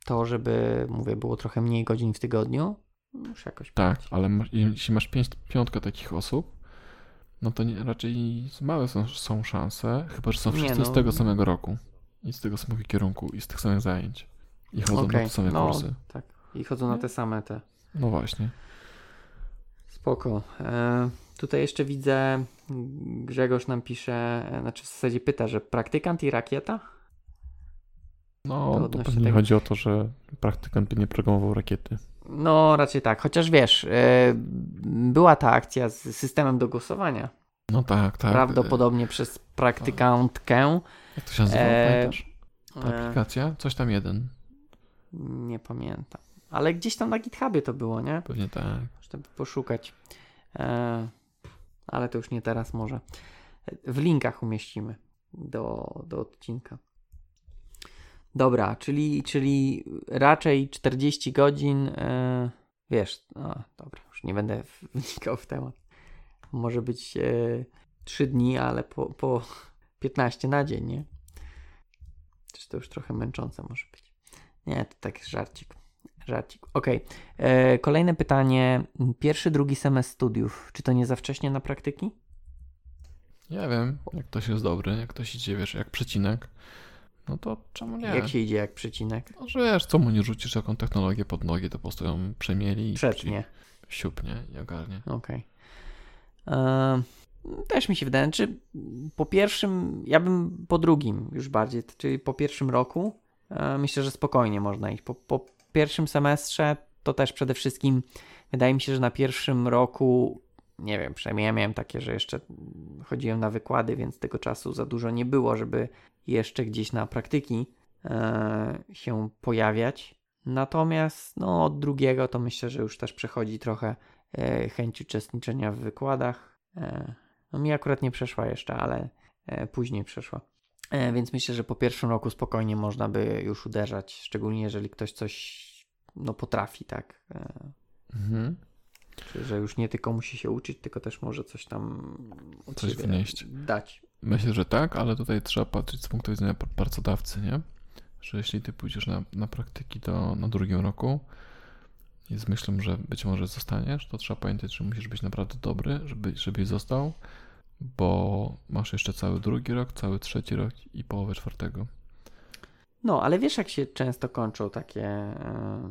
to, żeby, mówię, było trochę mniej godzin w tygodniu, już jakoś Tak, ale jeśli masz pięć, piątkę takich osób, no to nie, raczej małe są, są szanse, chyba że są wszyscy no, z tego samego roku i z tego samego kierunku i z tych samych zajęć. I chodzą okay, na te same no, kursy. Tak, i chodzą na te same te. No właśnie. Spoko. E, tutaj jeszcze widzę, Grzegorz nam pisze, e, znaczy w zasadzie pyta, że praktykant i rakieta? No, to, pewnie tego... chodzi o to, że praktykant by nie programował rakiety. No, raczej tak. Chociaż wiesz, e, była ta akcja z systemem do głosowania. No tak, tak. Prawdopodobnie przez praktykantkę. Jak to się nazywa, e... Ta aplikacja? Coś tam jeden. Nie pamiętam. Ale gdzieś tam na GitHubie to było, nie? Pewnie tak. Można poszukać. E... Ale to już nie teraz może. W linkach umieścimy do, do odcinka. Dobra, czyli, czyli raczej 40 godzin. E... Wiesz, no dobra, już nie będę wnikał w temat. Może być e... 3 dni, ale po, po 15 na dzień, nie? Czy to już trochę męczące może być? Nie, to tak żarcik. Żarcik. Okej. Okay. E, kolejne pytanie. Pierwszy, drugi semestr studiów. Czy to nie za wcześnie na praktyki? Ja wiem, jak ktoś jest dobry, jak ktoś idzie, wiesz, jak przecinek, no to czemu nie? Jak się idzie jak przecinek? No, że wiesz, co mu nie rzucisz, jaką technologię pod nogi, to po prostu ją przemieli Przetnie. i siupnie i ogarnie. Okej. Okay. E, też mi się wydaje, czy po pierwszym, ja bym po drugim już bardziej, czyli po pierwszym roku, e, myślę, że spokojnie można iść. Po, po pierwszym semestrze to też przede wszystkim wydaje mi się, że na pierwszym roku, nie wiem, przynajmniej ja miałem takie, że jeszcze chodziłem na wykłady, więc tego czasu za dużo nie było, żeby jeszcze gdzieś na praktyki e, się pojawiać. Natomiast no, od drugiego to myślę, że już też przechodzi trochę e, chęć uczestniczenia w wykładach. E, no mi akurat nie przeszła jeszcze, ale później przeszła. E, więc myślę, że po pierwszym roku spokojnie można by już uderzać, szczególnie jeżeli ktoś coś no, potrafi, tak. E, mhm. że już nie tylko musi się uczyć, tylko też może coś tam coś wnieść. dać. Myślę, że tak, ale tutaj trzeba patrzeć z punktu widzenia pracodawcy, nie? Że jeśli ty pójdziesz na, na praktyki to na drugim roku i z myślą, że być może zostaniesz, to trzeba pamiętać, że musisz być naprawdę dobry, żeby, żebyś został bo masz jeszcze cały drugi rok, cały trzeci rok i połowę czwartego. No, ale wiesz, jak się często kończą takie, e,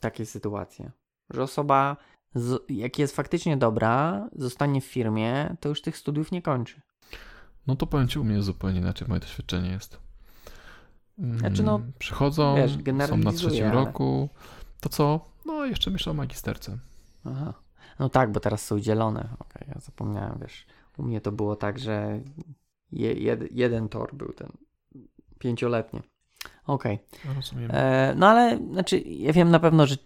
takie sytuacje, że osoba, z, jak jest faktycznie dobra, zostanie w firmie, to już tych studiów nie kończy. No to powiem Ci, u mnie zupełnie inaczej moje doświadczenie jest. Znaczy no, Przychodzą, wiesz, są na trzecim ale... roku, to co? No jeszcze myślę o magisterce. Aha. No tak, bo teraz są dzielone. Okej, okay, ja zapomniałem, wiesz. U mnie to było tak, że je, jed, jeden tor był ten pięcioletni. Okej. Okay. E, no ale znaczy, ja wiem na pewno, że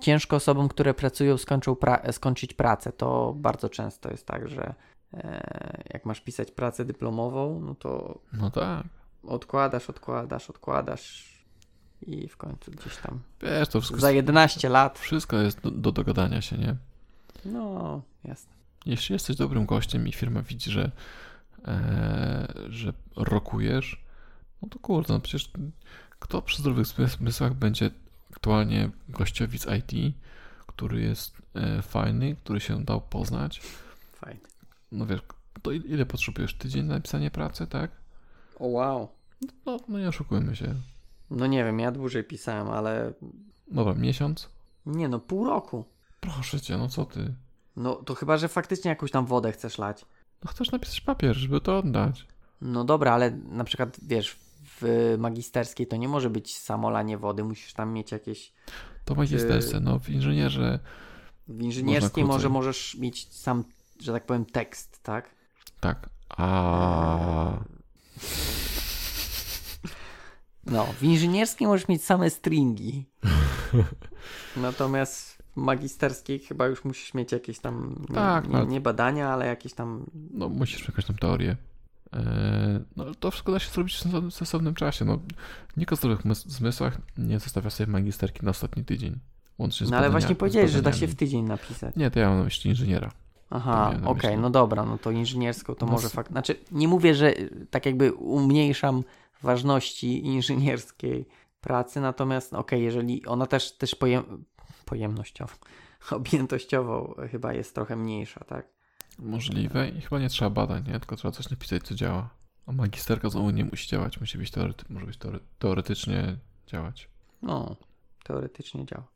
ciężko osobom, które pracują, pra skończyć pracę. To bardzo często jest tak, że e, jak masz pisać pracę dyplomową, no to. No tak. Odkładasz, odkładasz, odkładasz i w końcu gdzieś tam. Wiesz, to wszystko. Za 11 lat. Wszystko jest do, do dogadania się, nie? No, jasne. Jeśli jesteś dobrym gościem i firma widzi, że, e, że rokujesz, no to kurde, no przecież kto przy zdrowych zmysłach będzie aktualnie gościowi z IT, który jest e, fajny, który się dał poznać. Fajny. No wiesz, to ile potrzebujesz? Tydzień na napisanie pracy, tak? O wow. No, no nie oszukujmy się. No nie wiem, ja dłużej pisałem, ale... Dobra, miesiąc? Nie no, pół roku. Proszę cię, no co ty? No to chyba, że faktycznie jakąś tam wodę chcesz lać. No chcesz napisać papier, żeby to oddać. No dobra, ale na przykład, wiesz, w magisterskiej to nie może być samolanie wody, musisz tam mieć jakieś... To magisterce, no w inżynierze... W inżynierskiej może możesz mieć sam, że tak powiem, tekst, tak? Tak. A. No, w inżynierskiej możesz mieć same stringi. Natomiast w magisterskiej chyba już musisz mieć jakieś tam, tak, nie, nie, nie badania, ale jakieś tam... No, musisz jakąś tam teorię. E, no, to wszystko da się zrobić w stosownym czasie. No, nikt o zdrowych zmysłach nie zostawia sobie magisterki na ostatni tydzień. Łącznie z No ale właśnie powiedziałeś, że da się w tydzień napisać. Nie, to ja mam na myśli inżyniera. Aha, okej, okay, no dobra, no to inżynierską to no, może fakt. Znaczy, nie mówię, że tak jakby umniejszam ważności inżynierskiej pracy, natomiast okej, okay, jeżeli ona też, też pojem, pojemnościowo, objętościowo chyba jest trochę mniejsza, tak? Możliwe i chyba nie trzeba badań, nie? Tylko trzeba coś napisać, co działa. A magisterka znowu nie musi działać, musi być teorety może być teore teoretycznie działać. No, teoretycznie działa.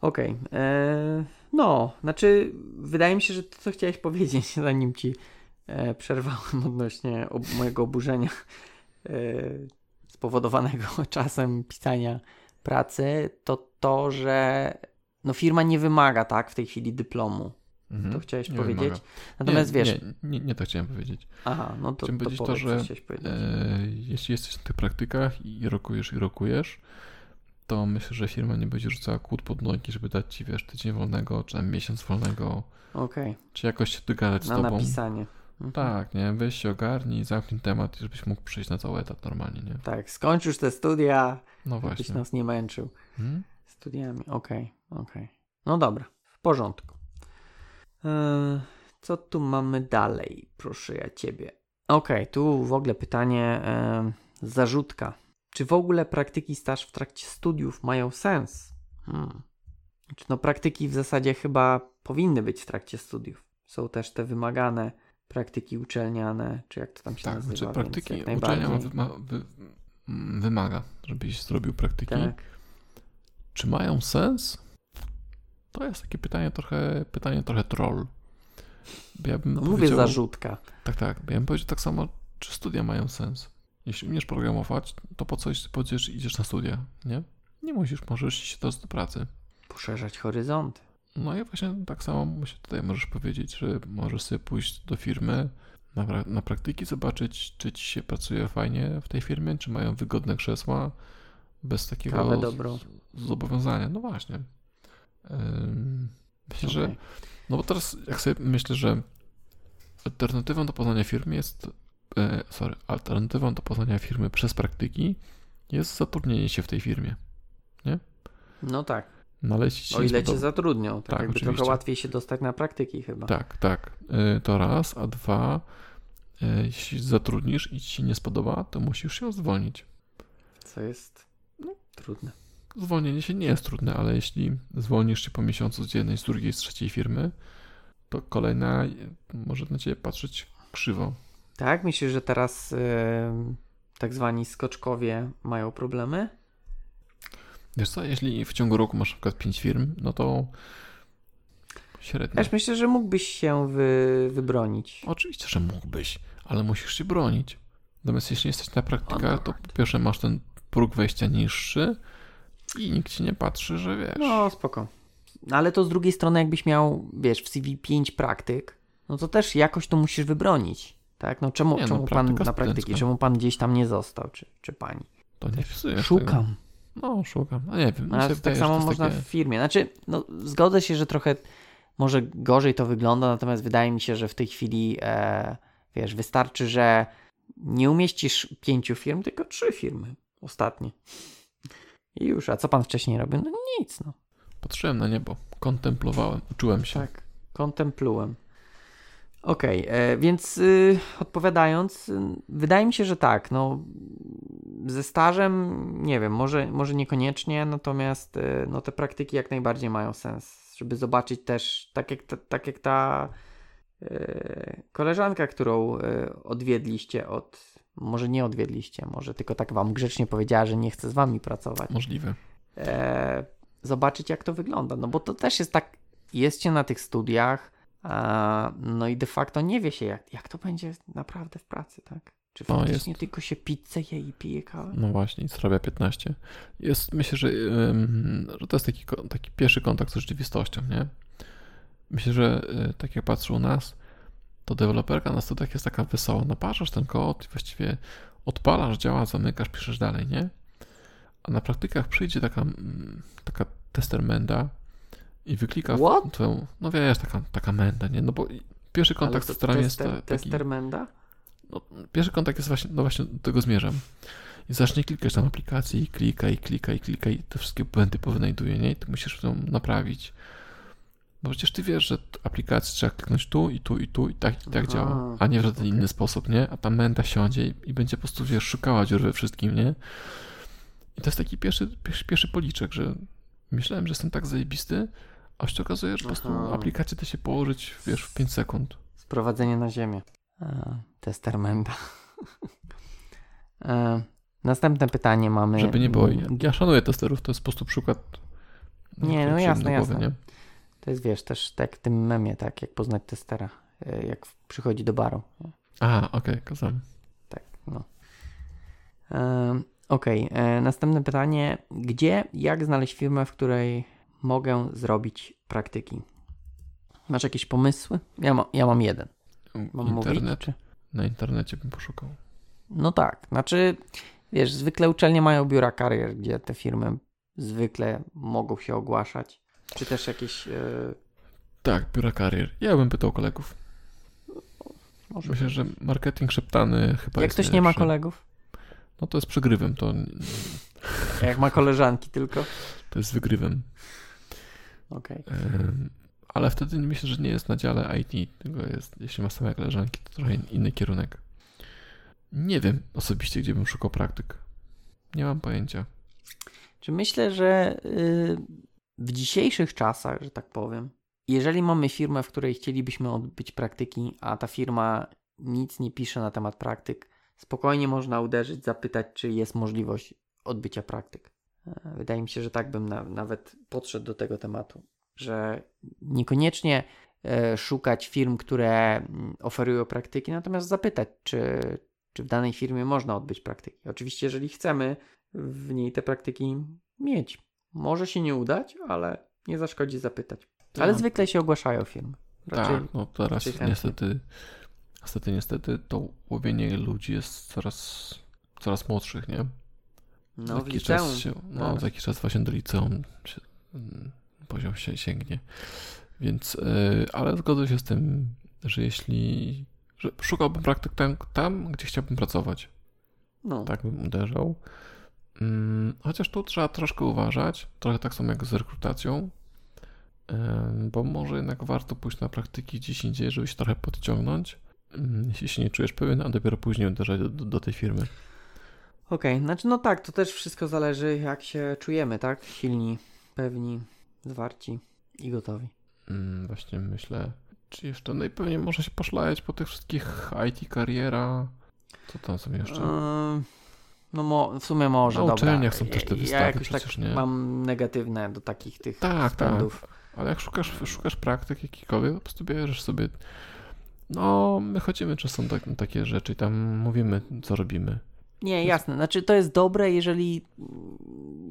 Okej. Okay. E, no, znaczy, wydaje mi się, że to, co chciałeś powiedzieć, zanim ci e, przerwałem odnośnie ob mojego oburzenia e, spowodowanego czasem pisania pracy, to to, że no firma nie wymaga tak w tej chwili dyplomu. Mhm, to chciałeś powiedzieć. Wymaga. Natomiast nie, wiesz. Nie, nie, nie, to chciałem powiedzieć. Aha, no to. Chciałem to powiedzieć to, że e, jeśli jesteś na tych praktykach i rokujesz i rokujesz, to myślę, że firma nie będzie rzucała kłód pod nogi, żeby dać ci, wiesz, tydzień wolnego, czy miesiąc wolnego. Okej. Okay. Czy jakoś się dogadać na z tobą. napisanie. Mhm. Tak, nie? Weź się ogarnij, zamknij temat, żebyś mógł przyjść na cały etat normalnie, nie? Tak, skończysz te studia, no właśnie. żebyś nas nie męczył. Hmm? Studiami, okej, okay, okej. Okay. No dobra, w porządku. Eee, co tu mamy dalej, proszę ja ciebie? Okej, okay, tu w ogóle pytanie, e, zarzutka. Czy w ogóle praktyki staż w trakcie studiów mają sens? Hmm. Znaczy, no, praktyki w zasadzie chyba powinny być w trakcie studiów. Są też te wymagane praktyki uczelniane, czy jak to tam się tak, nazywa. Znaczy praktyki uczelnia wy wymaga, żebyś zrobił praktyki. Tak. Czy mają sens? To jest takie pytanie trochę, pytanie trochę troll. Ja no mówię zarzutka. Tak, tak. Ja bym powiedział tak samo, czy studia mają sens. Jeśli umiesz programować, to po coś pójdziesz idziesz na studia, nie? Nie musisz, możesz iść do, do pracy. Poszerzać horyzonty. No i właśnie tak samo myślę, tutaj możesz powiedzieć, że możesz sobie pójść do firmy na, na praktyki, zobaczyć, czy ci się pracuje fajnie w tej firmie, czy mają wygodne krzesła, bez takiego zobowiązania. No właśnie. Myślę, okay. że. No bo teraz, jak sobie myślę, że alternatywą do poznania firmy jest. E, sorry, alternatywą do poznania firmy przez praktyki jest zatrudnienie się w tej firmie. Nie? No tak. No, ale o ile cię zatrudnią, tak, tak jakby oczywiście. trochę łatwiej się dostać na praktyki chyba. Tak, tak. E, to raz, a dwa, e, jeśli zatrudnisz i ci się nie spodoba, to musisz się zwolnić. Co jest no, trudne. Zwolnienie się nie jest trudne, ale jeśli zwolnisz się po miesiącu z jednej, z drugiej, z trzeciej firmy, to kolejna może na ciebie patrzeć krzywo. Tak? Myślisz, że teraz yy, tak zwani skoczkowie mają problemy? Wiesz co, jeśli w ciągu roku masz na przykład 5 firm, no to średnio. Wiesz, myślę, że mógłbyś się wy, wybronić. Oczywiście, że mógłbyś, ale musisz się bronić. Natomiast jeśli jesteś na praktykach, to po pierwsze masz ten próg wejścia niższy i nikt ci nie patrzy, że wiesz. No, spoko. Ale to z drugiej strony, jakbyś miał, wiesz, w CV 5 praktyk, no to też jakoś to musisz wybronić. Tak? No czemu, Nie, no, czemu pan praktyka na praktyki, czemu pan gdzieś tam nie został, czy, czy pani? To nie wpisujesz Szukam. Tego. No, szukam. No nie wiem. tak wydaje, samo można takie- w firmie. Znaczy, no, zgodzę się, że trochę może gorzej to wygląda, natomiast wydaje mi się, że w tej chwili, e, wiesz, wystarczy, że nie umieścisz pięciu firm, tylko trzy firmy ostatnie. I już, a co pan wcześniej robił? No nic, no. Patrzyłem na niebo, kontemplowałem, uczyłem się. Tak, kontemplułem. Okej, e, więc y, odpowiadając, y, wydaje mi się, że tak, no ze stażem, nie wiem, może, może niekoniecznie, natomiast y, no, te praktyki jak najbardziej mają sens, żeby zobaczyć też, tak jak ta, tak jak ta y, koleżanka, którą y, odwiedliście od, może nie odwiedliście, może tylko tak wam grzecznie powiedziała, że nie chce z wami pracować Możliwe. e, zobaczyć, jak to wygląda. No bo to też jest tak, jest się na tych studiach, a, no i de facto nie wie się, jak, jak to będzie naprawdę w pracy, tak? Czy No, faktycznie tylko się pizzę je i pije kawę? No właśnie, zarabia 15. Jest, myślę, że, ym, że to jest taki, taki pierwszy kontakt z rzeczywistością, nie? Myślę, że y, tak jak patrzą u nas, to deweloperka na studiach jest taka wesoła. Naparzasz ten kod i właściwie odpalasz, działa, zamykasz, piszesz dalej, nie? A na praktykach przyjdzie taka, mm, taka tester menda i wyklika w What? twoją, no wiesz, taka, taka menda, nie? No bo pierwszy kontakt z to sterami jest taki... tester Menda? No, pierwszy kontakt jest właśnie, no właśnie do tego zmierzam. I zacznie klikać tam aplikacji, i klika, i klika, i klika, i te wszystkie błędy powynajduje, nie? I ty musisz ją naprawić. No przecież ty wiesz, że aplikacji trzeba kliknąć tu, i tu, i tu, i tak, i tak Aha, działa, a nie w żaden okej. inny sposób, nie? A ta menda siądzie i, i będzie po prostu, wiesz, szukała dziur we wszystkim, nie? I to jest taki pierwszy, pierwszy, pierwszy policzek, że myślałem, że jestem tak zajebisty, a się okazuje, że po prostu aplikację da się położyć, wiesz, w 5 sekund. Sprowadzenie na ziemię. Tester Menda. e, następne pytanie mamy. Żeby nie było. Ja, Mm, ja szanuję testerów, to jest po prostu przykład. Nie, no jasne, jasne. Nie? To jest, wiesz, też tak w tym memie, tak, jak poznać testera, e, jak przychodzi do baru. Aha, okej, kazam. Tak, no. Em, Okej, e, następne pytanie. Gdzie, jak znaleźć firmę, w której mogę zrobić praktyki? Masz jakieś pomysły? Ja, ma, ja mam jeden. Mam Internet. mówić? Czy? Na internecie bym poszukał. No tak, znaczy, wiesz, zwykle uczelnie mają biura karier, gdzie te firmy zwykle mogą się ogłaszać. Czy też jakieś... E, Tak, biura karier. Ja bym pytał kolegów. może Myślę, że marketing szeptany chyba jak jest ktoś nie ma kolegów? No to jest przegrywem, to, A Jak ma koleżanki tylko? to jest wygrywem. Okej. Ym, Ale wtedy myślę, że nie jest na dziale IT, tylko jest, jeśli ma same koleżanki, to trochę inny kierunek. Nie wiem osobiście, gdzie bym szukał praktyk. Nie mam pojęcia. Czy myślę, że y, w dzisiejszych czasach, że tak powiem, jeżeli mamy firmę, w której chcielibyśmy odbyć praktyki, a ta firma nic nie pisze na temat praktyk, spokojnie można uderzyć, zapytać, czy jest możliwość odbycia praktyk. E, Wydaje mi się, że tak bym na, nawet podszedł do tego tematu, że niekoniecznie e, szukać firm, które mm, oferują praktyki, natomiast zapytać, czy, czy w danej firmie można odbyć praktyki. Oczywiście, jeżeli chcemy w niej te praktyki mieć. Może się nie udać, ale nie zaszkodzi zapytać. Ale Tak. zwykle się ogłaszają firmy. Raczej, Tak, no teraz niestety, niestety, niestety to łowienie ludzi jest coraz, coraz młodszych, nie? no, za jakiś czas się, no, tak. za jakiś czas właśnie do liceum się, mm, poziom się sięgnie. Więc, yy, ale zgodzę się z tym, że jeśli, że szukałbym praktyk tam, tam gdzie chciałbym pracować. No, Tak bym uderzał. Mm, chociaż tu trzeba troszkę uważać, trochę tak samo jak z rekrutacją, bo może jednak warto pójść na praktyki gdzieś indziej, żeby się trochę podciągnąć, ym, jeśli się nie czujesz pewien, a dopiero później uderzać do, do, tej firmy. Okej, znaczy no tak, to też wszystko zależy jak się czujemy, tak? Silni, pewni, zwarci i gotowi. Mm, Właśnie myślę, Czy jeszcze, no i pewnie może się poszlajać po tych wszystkich IT kariera. Co tam są jeszcze? Yy, no mo, w sumie może, Na dobra. uczelniach są też te Ja wystawy jakoś przecież, tak nie? mam negatywne do takich tych Tak, względów. Ale jak szukasz, szukasz praktyk jakikolwiek, to po prostu bierzesz sobie. No, my chodzimy czasem tak, na takie rzeczy i tam mówimy, co robimy. Nie, jasne. Znaczy to jest dobre, jeżeli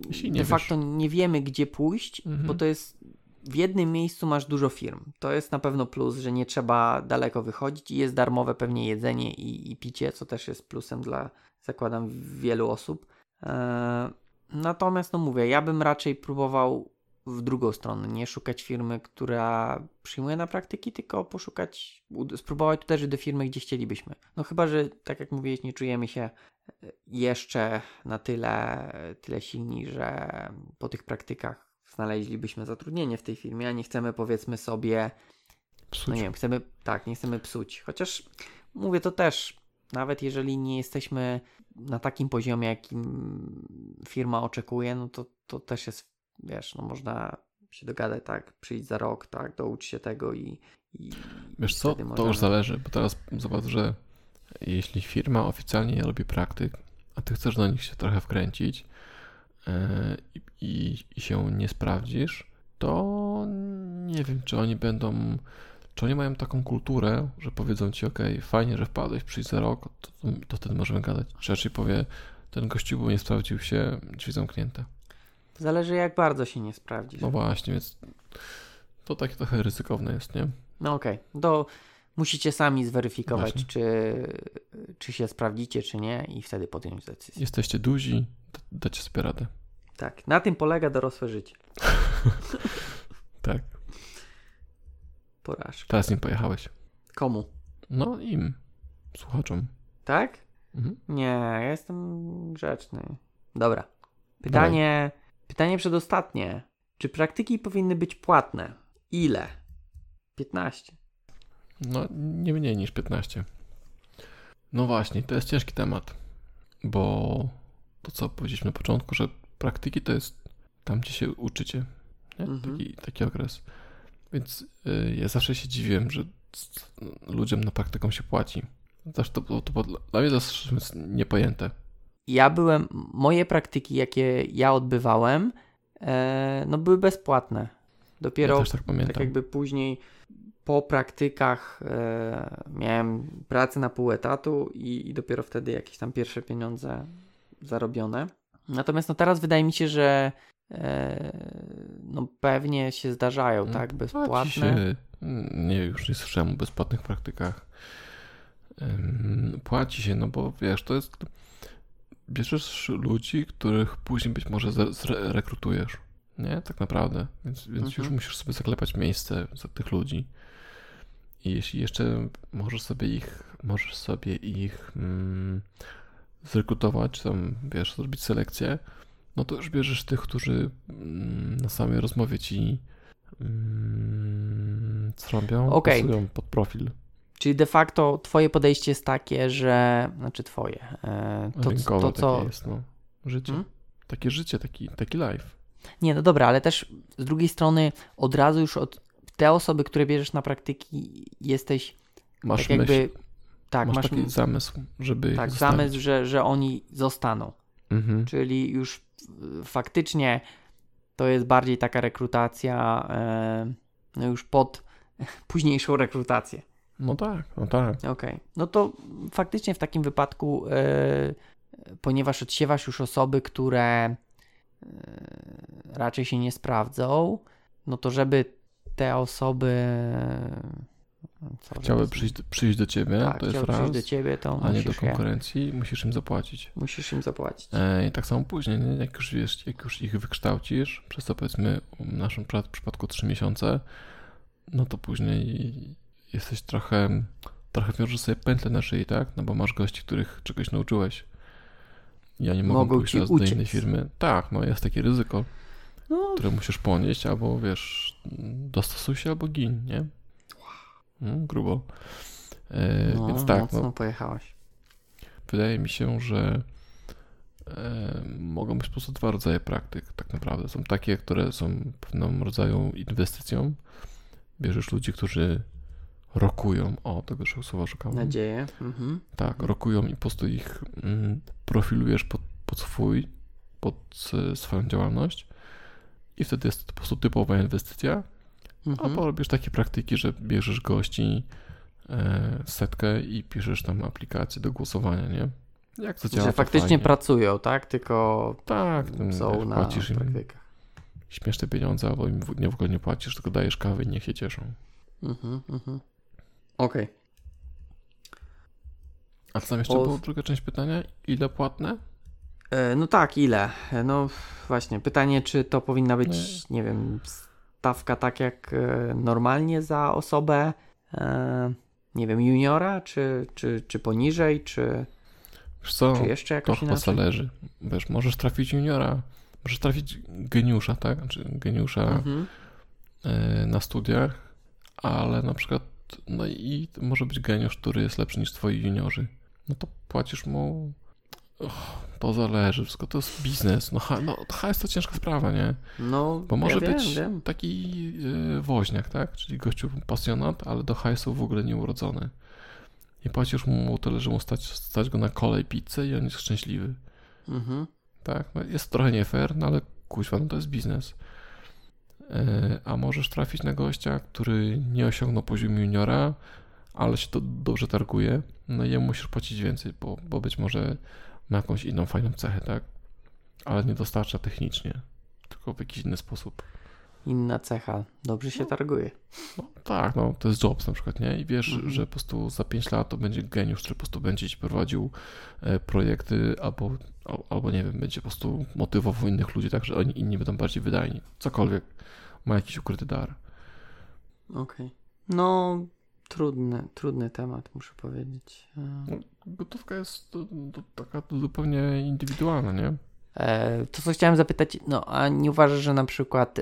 Jeśli de nie facto nie wiemy, gdzie pójść, Mhm. bo to jest w jednym miejscu masz dużo firm. To jest na pewno plus, że nie trzeba daleko wychodzić i jest darmowe pewnie jedzenie i, i picie, co też jest plusem dla, zakładam, wielu osób. Eee, natomiast, no mówię, ja bym raczej próbował w drugą stronę, nie szukać firmy, która przyjmuje na praktyki, tylko poszukać, spróbować uderzyć do firmy, gdzie chcielibyśmy. No chyba, że tak jak mówiłeś, nie czujemy się e, jeszcze na tyle, tyle silni, że po tych praktykach znaleźlibyśmy zatrudnienie w tej firmie, a nie chcemy powiedzmy sobie, Psuć. no nie wiem, chcemy, tak, nie chcemy psuć. Chociaż mówię to też, nawet jeżeli nie jesteśmy na takim poziomie, jakim firma oczekuje, no to, to też jest, wiesz, no można się dogadać, tak, przyjść za rok, tak, douczyć się tego i, i Wiesz co, wtedy to możemy. już zależy, bo teraz zobacz, że jeśli firma oficjalnie nie robi praktyk, a ty chcesz do nich się trochę wkręcić yy, i, i się nie sprawdzisz, to nie wiem, czy oni będą, czy oni mają taką kulturę, że powiedzą ci, ok, fajnie, że wpadłeś, przyjdź za rok, to, to wtedy możemy gadać. Czy raczej powie, ten gościu, nie sprawdził się, drzwi zamknięte. Zależy jak bardzo się nie sprawdzisz. No właśnie, więc to takie trochę ryzykowne jest, nie? No okej, to musicie sami zweryfikować, Właśnie. czy, czy się sprawdzicie, czy nie i wtedy podjąć decyzję. Jesteście duzi, dacie sobie radę. Tak, na tym polega dorosłe życie. Tak. Porażka. Teraz nim pojechałeś. Komu? No im, słuchaczom. Tak? Mhm. Nie, ja jestem grzeczny. Dobra. Pytanie, pytanie przedostatnie. Czy praktyki powinny być płatne? Ile? 15. No nie mniej niż 15. No właśnie, to jest ciężki temat, bo to co powiedzieliśmy na początku, że praktyki to jest tam, gdzie się uczycie. Nie? Mhm. Taki, taki okres. Więc y, ja zawsze się dziwiłem, że ludziom na praktyką się płaci. Zawsze to, było- to było dla mnie jest niepojęte. Ja byłem, moje praktyki, jakie ja odbywałem, e, no były bezpłatne. Dopiero ja tak pamiętam. tak jakby później po praktykach e, miałem pracę na pół etatu i, i dopiero wtedy jakieś tam pierwsze pieniądze zarobione. Natomiast no teraz wydaje mi się, że no pewnie się zdarzają, tak, Płaci bezpłatne. się, nie, już nie słyszałem o bezpłatnych praktykach. Płaci się, no bo wiesz, to jest. Bierzesz ludzi, których później być może zrekrutujesz. Nie, tak naprawdę. Więc, więc już Mhm. musisz sobie zaklepać miejsce za tych ludzi. I jeśli jeszcze możesz sobie ich, możesz sobie ich mm, zrekrutować, tam wiesz, zrobić selekcję, no to już bierzesz tych, którzy mm, na samej rozmowie ci mm, co robią, Okej. pasują pod profil. Czyli de facto twoje podejście jest takie, że, znaczy twoje, e, to, Rynkowe to co, takie jest, no. Życie. Hmm? Takie życie, taki, taki live. Nie, no dobra, ale też z drugiej strony od razu już od te osoby, które bierzesz na praktyki, jesteś Masz tak jakby. myśl, tak, masz, masz, taki zamysł, żeby tak, zostawić. zamysł, że, że oni zostaną. Mhm. Czyli już faktycznie to jest bardziej taka rekrutacja, e, no już pod późniejszą rekrutację. No tak, no tak. Okej. No to faktycznie w takim wypadku, e, ponieważ odsiewasz już osoby, które e, raczej się nie sprawdzą, no to żeby te osoby. Chciały przyjść, przyjść do ciebie, tak, to jest raz, do ciebie, to a nie do je, konkurencji, musisz im zapłacić. musisz im zapłacić. E, I tak samo później, nie? jak już wiesz, jak już ich wykształcisz, przez to powiedzmy w naszym przypadku 3 miesiące, no to później jesteś trochę, trochę wiążesz sobie pętlę na szyi, tak? No bo masz gości, których czegoś nauczyłeś. Oni mogą, Mogą pójść teraz do innej firmy. Tak, no jest takie ryzyko, No, które musisz ponieść, albo wiesz, dostosuj się, albo gin, nie? Mm, grubo. E, no więc tak, mocno no, pojechałeś. wydaje mi się, że e, mogą być po prostu dwa rodzaje praktyk, tak naprawdę. Są takie, które są pewną rodzaju inwestycją. Bierzesz ludzi, którzy rokują, o, tego już słowa szukałem. Nadzieję. Mhm. Tak, rokują i po prostu ich mm, profilujesz pod, pod swój, pod y, swoją działalność i wtedy jest to po prostu typowa inwestycja, mhm. albo robisz takie praktyki, że bierzesz gości e, setkę i piszesz tam aplikację do głosowania, nie? Jak to działa? Że faktycznie fajnie. pracują, tak? Tylko tak, są na płacisz praktykach. śmieszne pieniądze, albo im nie w ogóle nie płacisz, tylko dajesz kawę i niech się cieszą. Mhm, mhm. Okej. Okay. A co tam jeszcze o... była druga część pytania? Ile płatne? E, no tak, ile? E, no właśnie, pytanie, czy to powinna być, nie, nie wiem, stawka tak jak e, normalnie za osobę, nie wiem, juniora, czy, czy, czy poniżej, czy, Wiesz co, czy jeszcze jakoś to chyba zależy. Wiesz, możesz trafić juniora, możesz trafić geniusza, tak? Znaczy geniusza mhm. na studiach, ale na przykład no i może być geniusz, który jest lepszy niż twoi juniorzy. No to płacisz mu Oh, to zależy, wszystko to jest biznes. No, no hajs to ciężka sprawa, nie? No, Bo może ja być wiem. taki yy, woźniak, tak? Czyli gościu pasjonat, ale do hajsu w ogóle nieurodzony. I płacisz mu tyle, że mu stać, stać go na kolej pizzę i on jest szczęśliwy. Mhm. Tak? No, jest trochę nie fair, no ale kuźwa, no to jest biznes. Yy, a możesz trafić na gościa, który nie osiągnął poziomu juniora, ale się to dobrze targuje, no i jemu musisz płacić więcej, bo, bo być może ma jakąś inną fajną cechę, tak? Ale nie dostarcza technicznie, tylko w jakiś inny sposób. Inna cecha, dobrze się no. targuje. No, tak, no to jest Jobs na przykład, nie? I wiesz, mhm. że po prostu za 5 lat to będzie geniusz, który po prostu będzie ci prowadził e, projekty albo, albo nie wiem, będzie po prostu motywował innych ludzi tak, że oni inni będą bardziej wydajni. Cokolwiek. Ma jakiś ukryty dar. Okej. Okay. No, Trudny, trudny temat, muszę powiedzieć. E, no, gotówka jest to, to taka zupełnie indywidualna, nie? E, to, co chciałem zapytać, no a nie uważasz, że na przykład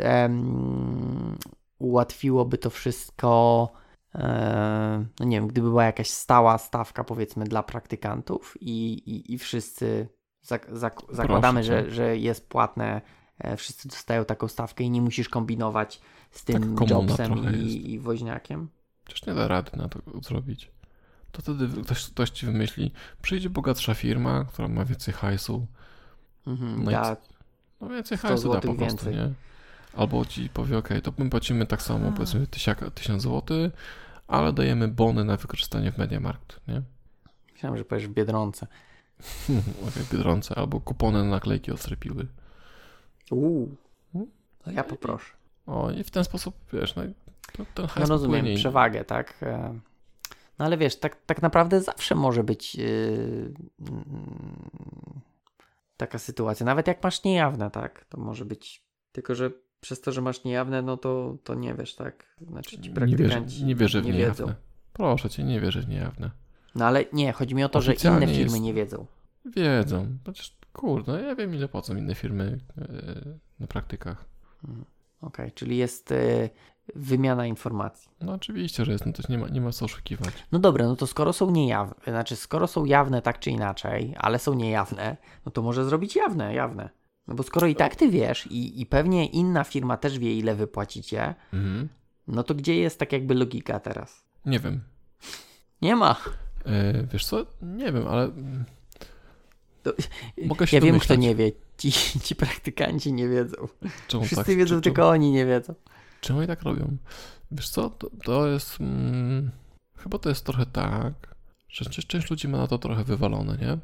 ułatwiłoby to wszystko, e, no nie wiem, gdyby była jakaś stała stawka, powiedzmy, dla praktykantów i, i, i wszyscy zak, zak, zakładamy, że, że jest płatne, e, wszyscy dostają taką stawkę i nie musisz kombinować z tym tak jobsem i, i woźniakiem? Przecież nie da rady na to zrobić. To wtedy ktoś, ktoś ci wymyśli, przyjdzie bogatsza firma, która ma więcej hajsu. Mhm, no, ja no więcej hajsu da po prostu, więcej. nie? Albo ci powie, ok, to my płacimy tak samo, A. powiedzmy 1000 zł, ale dajemy bony na wykorzystanie w Mediamarkt, nie? Myślałem, że powiesz w Biedronce. okay, Biedronce, albo kupony na naklejki od Strepiły. Uuu, no ja poproszę. O, i w ten sposób, wiesz, no, to, to no rozumiem, przewagę, tak? E, no ale wiesz, tak, tak naprawdę zawsze może być yy, taka sytuacja. Nawet jak masz niejawne, tak? To może być. Tylko, że przez to, że masz niejawne, no to, to nie wiesz, tak? Znaczy ci nie wierzę, nie w nie niejawne. Wiedzą. Proszę cię, nie wierzę w niejawne. No ale nie, chodzi mi o to, że inne firmy jest... nie wiedzą. Wiedzą. Przecież, kurde, ja wiem ile płacą inne firmy yy, na praktykach. Mhm. Okej, okay, czyli jest y, wymiana informacji. No oczywiście, że jest, no to nie ma, nie ma co oszukiwać. No dobra, no to skoro są niejawne, znaczy skoro są jawne tak czy inaczej, ale są niejawne, no to może zrobić jawne, jawne. No bo skoro i tak ty wiesz i, i pewnie inna firma też wie ile wypłacicie, mhm. no to gdzie jest tak jakby logika teraz? Nie wiem. Nie ma. Yy, wiesz co? Nie wiem, ale... To, Mogę się ja wiem, kto nie wie. Ci, ci praktykanci nie wiedzą. Czemu Wszyscy tak? wiedzą, tylko oni nie wiedzą. Czemu oni tak robią? Wiesz co, to, to jest... Hmm, chyba to jest trochę tak, że część ludzi ma na to trochę wywalone, nie?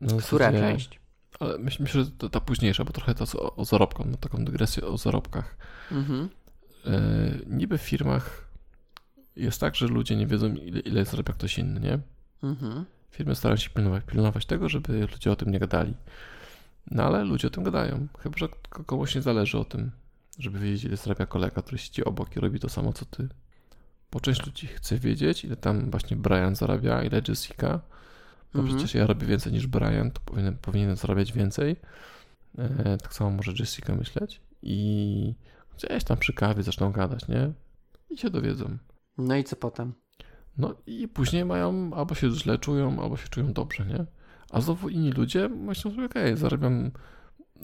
Na Która zasadzie, część? Ale myślę, że to ta późniejsza, bo trochę to o, o zarobkach, no taką dygresję o zarobkach. Mhm. E, niby w firmach jest tak, że ludzie nie wiedzą, ile, ile zarabia ktoś inny, nie? Mhm. Firmy starają się pilnować, pilnować tego, żeby ludzie o tym nie gadali. No ale ludzie o tym gadają. Chyba, że komuś nie zależy o tym żeby wiedzieć, ile zarabia kolega, który siedzi obok i robi to samo co ty. Bo część ludzi chce wiedzieć, ile tam właśnie Brian zarabia, ile Jessica. Bo mhm. przecież ja robię więcej niż Brian, to powinienem, powinienem zarabiać więcej. E, tak samo może Jessica myśleć. I gdzieś tam przy kawie zaczną gadać, nie? I się dowiedzą. No i co potem? No i później mają, albo się źle czują, albo się czują dobrze, nie? A znowu inni ludzie myślą sobie, okej, okay, zarabiam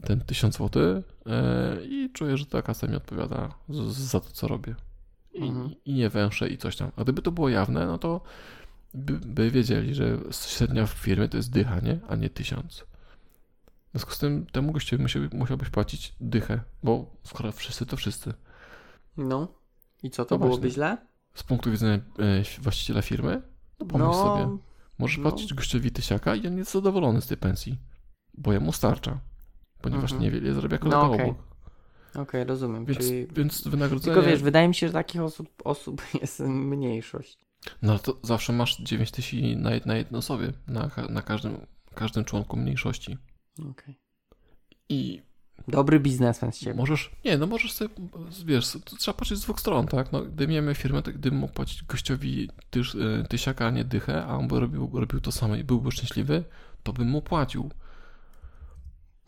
ten 1000 zł e, i czuję, że ta kasa mi odpowiada za to, co robię. i, mhm. i nie węsze i coś tam. A gdyby to było jawne, no to by, by wiedzieli, że średnia w firmie to jest dycha, nie? A nie tysiąc. W związku z tym temu gościowi musiał, musiałbyś płacić dychę, bo skoro wszyscy to wszyscy. No. I co, to no byłoby źle? Z punktu widzenia e, właściciela firmy? No pomyśl no, sobie. Możesz no. płacić gościowi tysiaka i on jest zadowolony z tej pensji, bo jemu starcza, ponieważ mhm. niewiele zarabia kolega no, okay. obok. Okej, okay, rozumiem. Więc, Czyli... więc wynagrodzenie... Tylko wiesz, wydaje mi się, że takich osób, osób jest mniejszość. No to zawsze masz 9 tysięcy na, na jednej osobie, na, na każdym, każdym członku mniejszości. Okej. Okay. I Dobry biznesmen z ciebie. Możesz, nie, no możesz sobie, wiesz, trzeba patrzeć z dwóch stron, tak? No, gdy miemy firmę, to gdybym mógł płacić gościowi tyś, e, tysiaka, a nie dychę, a on by robił, robił to samo i byłby szczęśliwy, to bym mu płacił.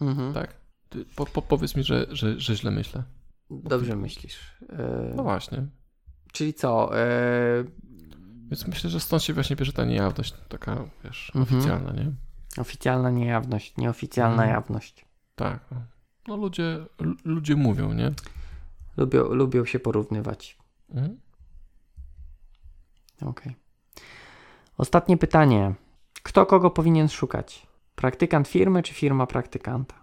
Mhm. Tak? Po, po, powiedz mi, że, że, że źle myślę. Dobrze myślisz. Yy... No właśnie. Czyli co? Yy... Więc myślę, że stąd się właśnie bierze ta niejawność, taka, wiesz, mhm. oficjalna, nie? Oficjalna niejawność, nieoficjalna mhm. jawność. Tak. No, no ludzie, ludzie mówią, nie? Lubią, lubią się porównywać. Mhm. Okej. Okay. Ostatnie pytanie. Kto kogo powinien szukać? Praktykant firmy czy firma praktykanta?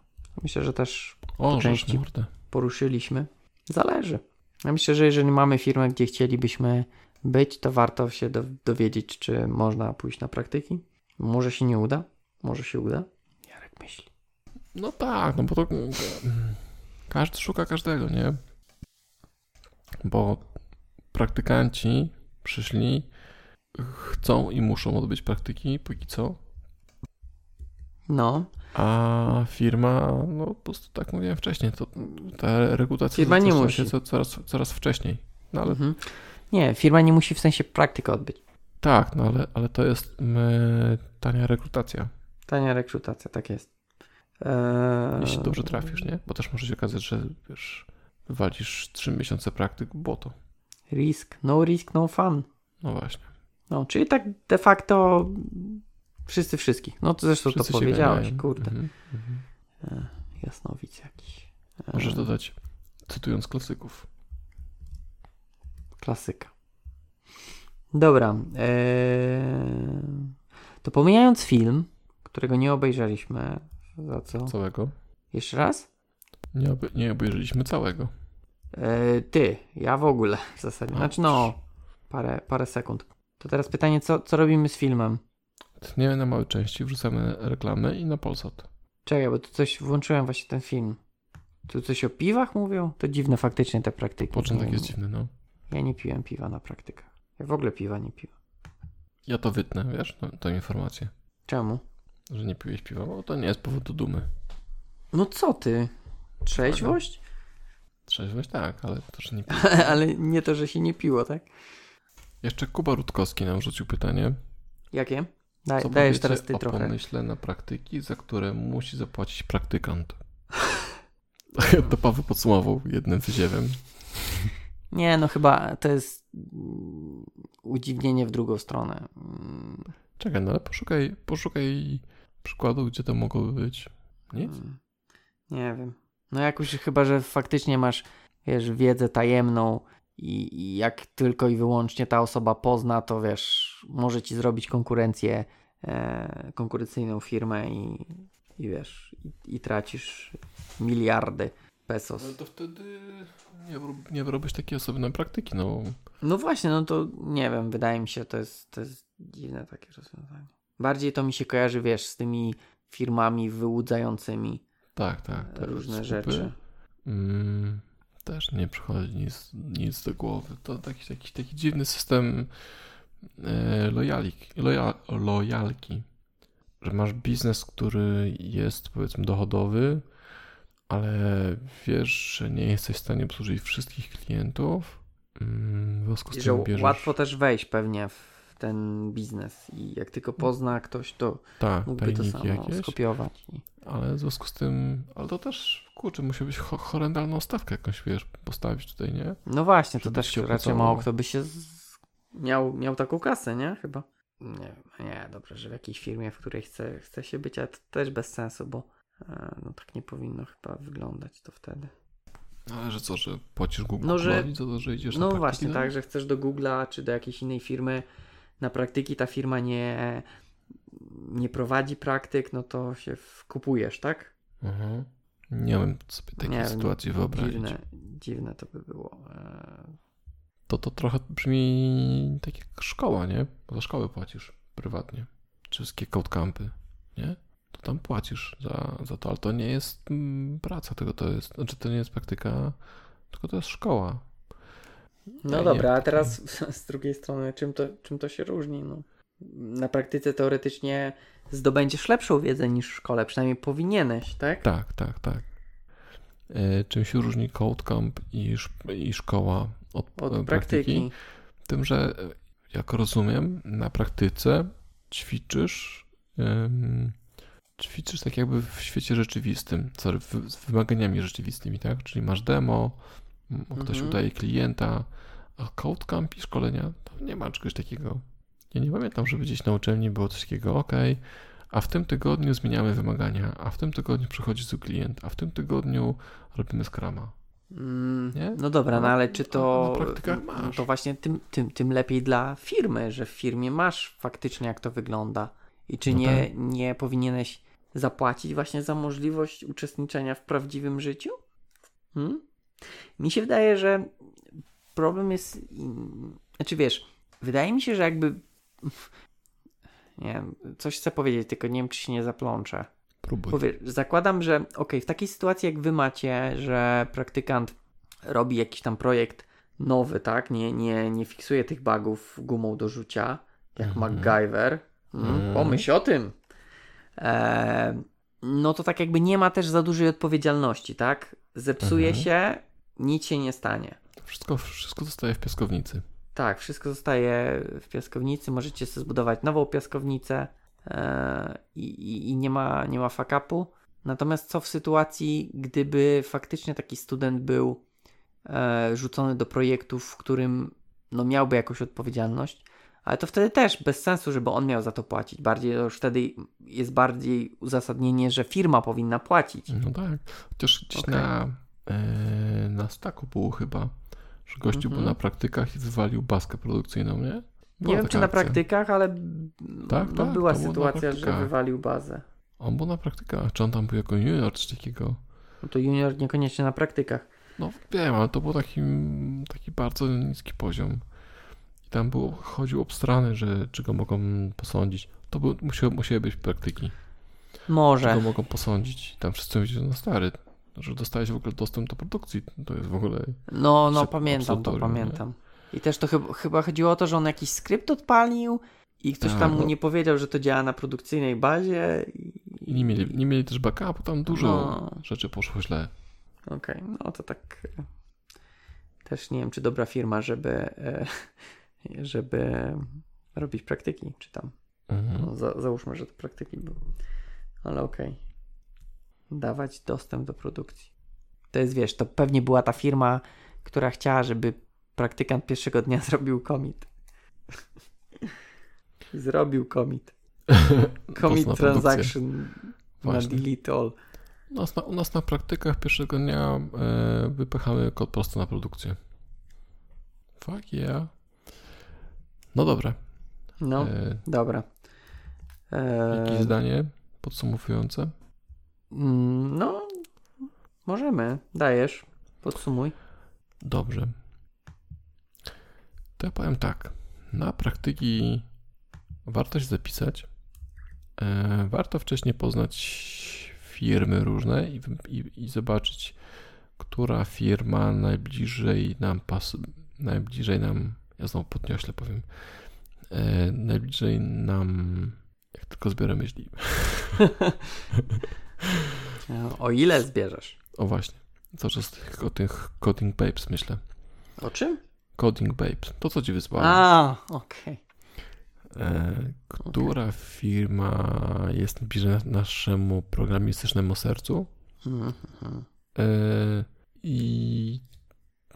Myślę, że też o, po części poruszyliśmy. Zależy. Ja myślę, że jeżeli mamy firmę, gdzie chcielibyśmy być, to warto się dowiedzieć, czy można pójść na praktyki. Może się nie uda, może się uda. Jarek myśli. No tak, no bo to każdy szuka każdego, nie? Bo praktykanci przyszli, chcą i muszą odbyć praktyki, póki co. No. A firma, no po prostu tak mówiłem wcześniej, to ta rekrutacja firma nie musi. się coraz, coraz wcześniej. No ale... Mhm. Nie, firma nie musi w sensie praktykę odbyć. Tak, no ale, ale to jest my, tania rekrutacja. Tania rekrutacja, tak jest. Eee... Jeśli dobrze trafisz, nie? Bo też może się okazać, że wiesz, walisz 3 miesiące praktyk, bo to. Risk, no risk, no fun. No właśnie. No, czyli tak de facto wszyscy wszystkich. No to zresztą wszyscy to powiedziałeś, kurde. Mm -hmm. jasnowic jakiś. E... Możesz dodać, cytując klasyków. Klasyka. Dobra. Eee... To pomijając film, którego nie obejrzeliśmy, za co? Całego. Jeszcze raz? Nie, oby, nie obejrzeliśmy całego. E, ty, ja w ogóle w zasadzie. Znaczy no, parę, parę sekund. To teraz pytanie, co, co robimy z filmem? Tniemy na małe części, wrzucamy reklamy i na Polsat. Czekaj, bo tu coś, włączyłem właśnie ten film. Tu coś o piwach mówią? To dziwne faktycznie te praktyki. Początek jest dziwny, no. Ja nie piłem piwa na praktykach. Ja w ogóle piwa nie piłem. Ja to wytnę, wiesz, tę informację. Czemu? Że nie piłeś piwa, bo to nie jest powód do dumy. No co ty? Trzeźwość? Trzeźwość tak, ale to, że nie piło. ale nie to, że się nie piło, tak? Jeszcze Kuba Rutkowski nam rzucił pytanie. Jakie? Daj, Co dajesz teraz ty o trochę. pomyśle na praktyki, za które musi zapłacić praktykant. to Paweł podsumował jednym wyziewem. Nie, no chyba to jest udziwnienie w drugą stronę. Czekaj, no ale poszukaj, poszukaj przykładu, gdzie to mogłoby być. Nic? Hmm. Nie wiem. No jakoś chyba, że faktycznie masz, wiesz, wiedzę tajemną i, i, jak tylko i wyłącznie ta osoba pozna, to wiesz, może ci zrobić konkurencję, e, konkurencyjną firmę i, i wiesz, i, i tracisz miliardy pesos. No to wtedy nie, nie wyrobisz takiej osoby na praktyki, no. No właśnie, no to nie wiem, wydaje mi się, to jest, to jest dziwne takie rozwiązanie. Bardziej to mi się kojarzy, wiesz, z tymi firmami wyłudzającymi tak, tak, różne rzeczy. Mm, też nie przychodzi nic, nic do głowy. To taki, taki, taki dziwny system e, lojalki, loja, lojalki, że masz biznes, który jest powiedzmy dochodowy, ale wiesz, że nie jesteś w stanie obsłużyć wszystkich klientów. Mm, w związku z bierzesz... Łatwo też wejść pewnie w ten biznes i jak tylko pozna ktoś, to tak, mógłby to samo jakieś, skopiować. Ale w związku z tym, ale to też, kurczę, musiałbyś ho horrendalną stawkę jakąś, wiesz, postawić tutaj, nie? No właśnie, to też raczej mało kto by się z... miał, miał taką kasę, nie? Chyba. Nie, nie, dobrze, że w jakiejś firmie, w której chce, chce się być, ale to też bez sensu, bo E, no tak nie powinno chyba wyglądać to wtedy. Ale że co, że płacisz Google no, że, za to, że idziesz No właśnie, no? tak, że chcesz do Google'a czy do jakiejś innej firmy na praktyki, ta firma nie, nie prowadzi praktyk, no to się kupujesz, tak? Mhm. Nie wiem sobie takiej nie sytuacji wiem, wyobrazić. Dziwne, dziwne to by było. E, to to trochę brzmi tak jak szkoła, nie? Bo za szkołę płacisz prywatnie. Wszystkie code campy, nie? To tam płacisz za, za to, ale to nie jest mm, praca, tylko to jest, znaczy to nie jest praktyka, tylko to jest szkoła. No ja dobra, a teraz z drugiej strony, czym to, czym to się różni? No, na praktyce teoretycznie zdobędziesz lepszą wiedzę niż w szkole, przynajmniej powinieneś, tak? Tak, tak, tak. E, czym się różni Code Camp i, i szkoła od, od praktyki? praktyki? Tym, że jak rozumiem, na praktyce ćwiczysz ćwiczysz tak jakby w świecie rzeczywistym, sorry, z wymaganiami rzeczywistymi, tak? Czyli masz demo, ktoś mhm. udaje klienta, a Code Camp i szkolenia, to nie ma czegoś takiego. Ja nie pamiętam, żeby gdzieś na uczelni było coś takiego, ok, a w tym tygodniu zmieniamy wymagania, a w tym tygodniu przychodzi tu klient, a w tym tygodniu robimy skrama. Mm, no dobra, no ale czy to. No to właśnie tym, tym, tym lepiej dla firmy, że w firmie masz faktycznie jak to wygląda. I czy no nie, tak. nie powinieneś zapłacić właśnie za możliwość uczestniczenia w prawdziwym życiu? Hmm? Mi się wydaje, że problem jest. Znaczy wiesz, wydaje mi się, że jakby. Nie wiem, coś chcę powiedzieć, tylko nie wiem, czy się nie zaplączę. Próbuj. Powiesz, zakładam, że ok, w takiej sytuacji jak wy macie, że praktykant robi jakiś tam projekt nowy, tak? Nie, nie, nie fiksuje tych bugów gumą do rzucia, jak -hmm. MacGyver. Mm. Pomyśl o tym. E, no to tak jakby nie ma też za dużej odpowiedzialności, tak? Zepsuje -hmm. się, nic się nie stanie. Wszystko, wszystko zostaje w piaskownicy. Tak, wszystko zostaje w piaskownicy. Możecie sobie zbudować nową piaskownicę e, i, i, nie ma, nie ma fakapu. Natomiast co w sytuacji, gdyby faktycznie taki student był e, rzucony do projektu, w którym no, miałby jakąś odpowiedzialność, ale to wtedy też bez sensu, żeby on miał za to płacić. Bardziej już wtedy jest bardziej uzasadnienie, że firma powinna płacić. No tak. Chociaż gdzieś okay. na, na staku było chyba że gościu był mhm. na praktykach i wywalił baskę produkcyjną, nie? Była nie wiem, czy akcja. na praktykach, ale tak, no, tak, była sytuacja, że wywalił bazę. On był na praktykach, czy on tam był jako junior, czy takiego? No to junior niekoniecznie na praktykach. No wiem, ale to był taki, taki bardzo niski poziom. I tam było, chodził obstrany, że czy go mogą posądzić. To był, musiały, musiały być praktyki. Może. Czy go mogą posądzić. Tam wszyscy mówili, że no stary, że dostałeś w ogóle dostęp do produkcji. To jest w ogóle. No, no, pamiętam to, pamiętam. I też to chyba, chyba chodziło o to, że on jakiś skrypt odpalił i ktoś tak, tam mu no. nie powiedział, że to działa na produkcyjnej bazie. I, I nie, mieli, nie mieli też backupu, tam dużo no. rzeczy poszło źle. Okej, okay, no to tak. E, też nie wiem, czy dobra firma, żeby, e, żeby robić praktyki, czy tam. Mhm. No, za, załóżmy, że to praktyki były. Ale okej. Okay dawać dostęp do produkcji. To jest, wiesz, to pewnie była ta firma, która chciała, żeby praktykant pierwszego dnia zrobił commit. zrobił commit. Commit transaction na delete all. U nas, na, u nas na praktykach pierwszego dnia e, wypychamy kod prosto na produkcję. Fuck yeah. No dobra. No, e, dobra. E, jakieś zdanie podsumowujące? Mm, no, możemy. Dajesz. Podsumuj. Dobrze. To ja powiem tak. Na praktyki warto się zapisać. E, warto wcześniej poznać firmy różne i, i, i zobaczyć, która firma najbliżej nam pasuje. Najbliżej nam, ja znowu podniośle powiem, e, najbliżej nam, jak tylko zbiorę myśli. O ile zbierzesz? O właśnie. Cały czas o tych Coding Babes myślę. O czym? Coding Babes. To, co ci wysłałem. A, okej. Okay. E, która okay. firma jest bliżej naszemu programistycznemu sercu? Mm -hmm. e, I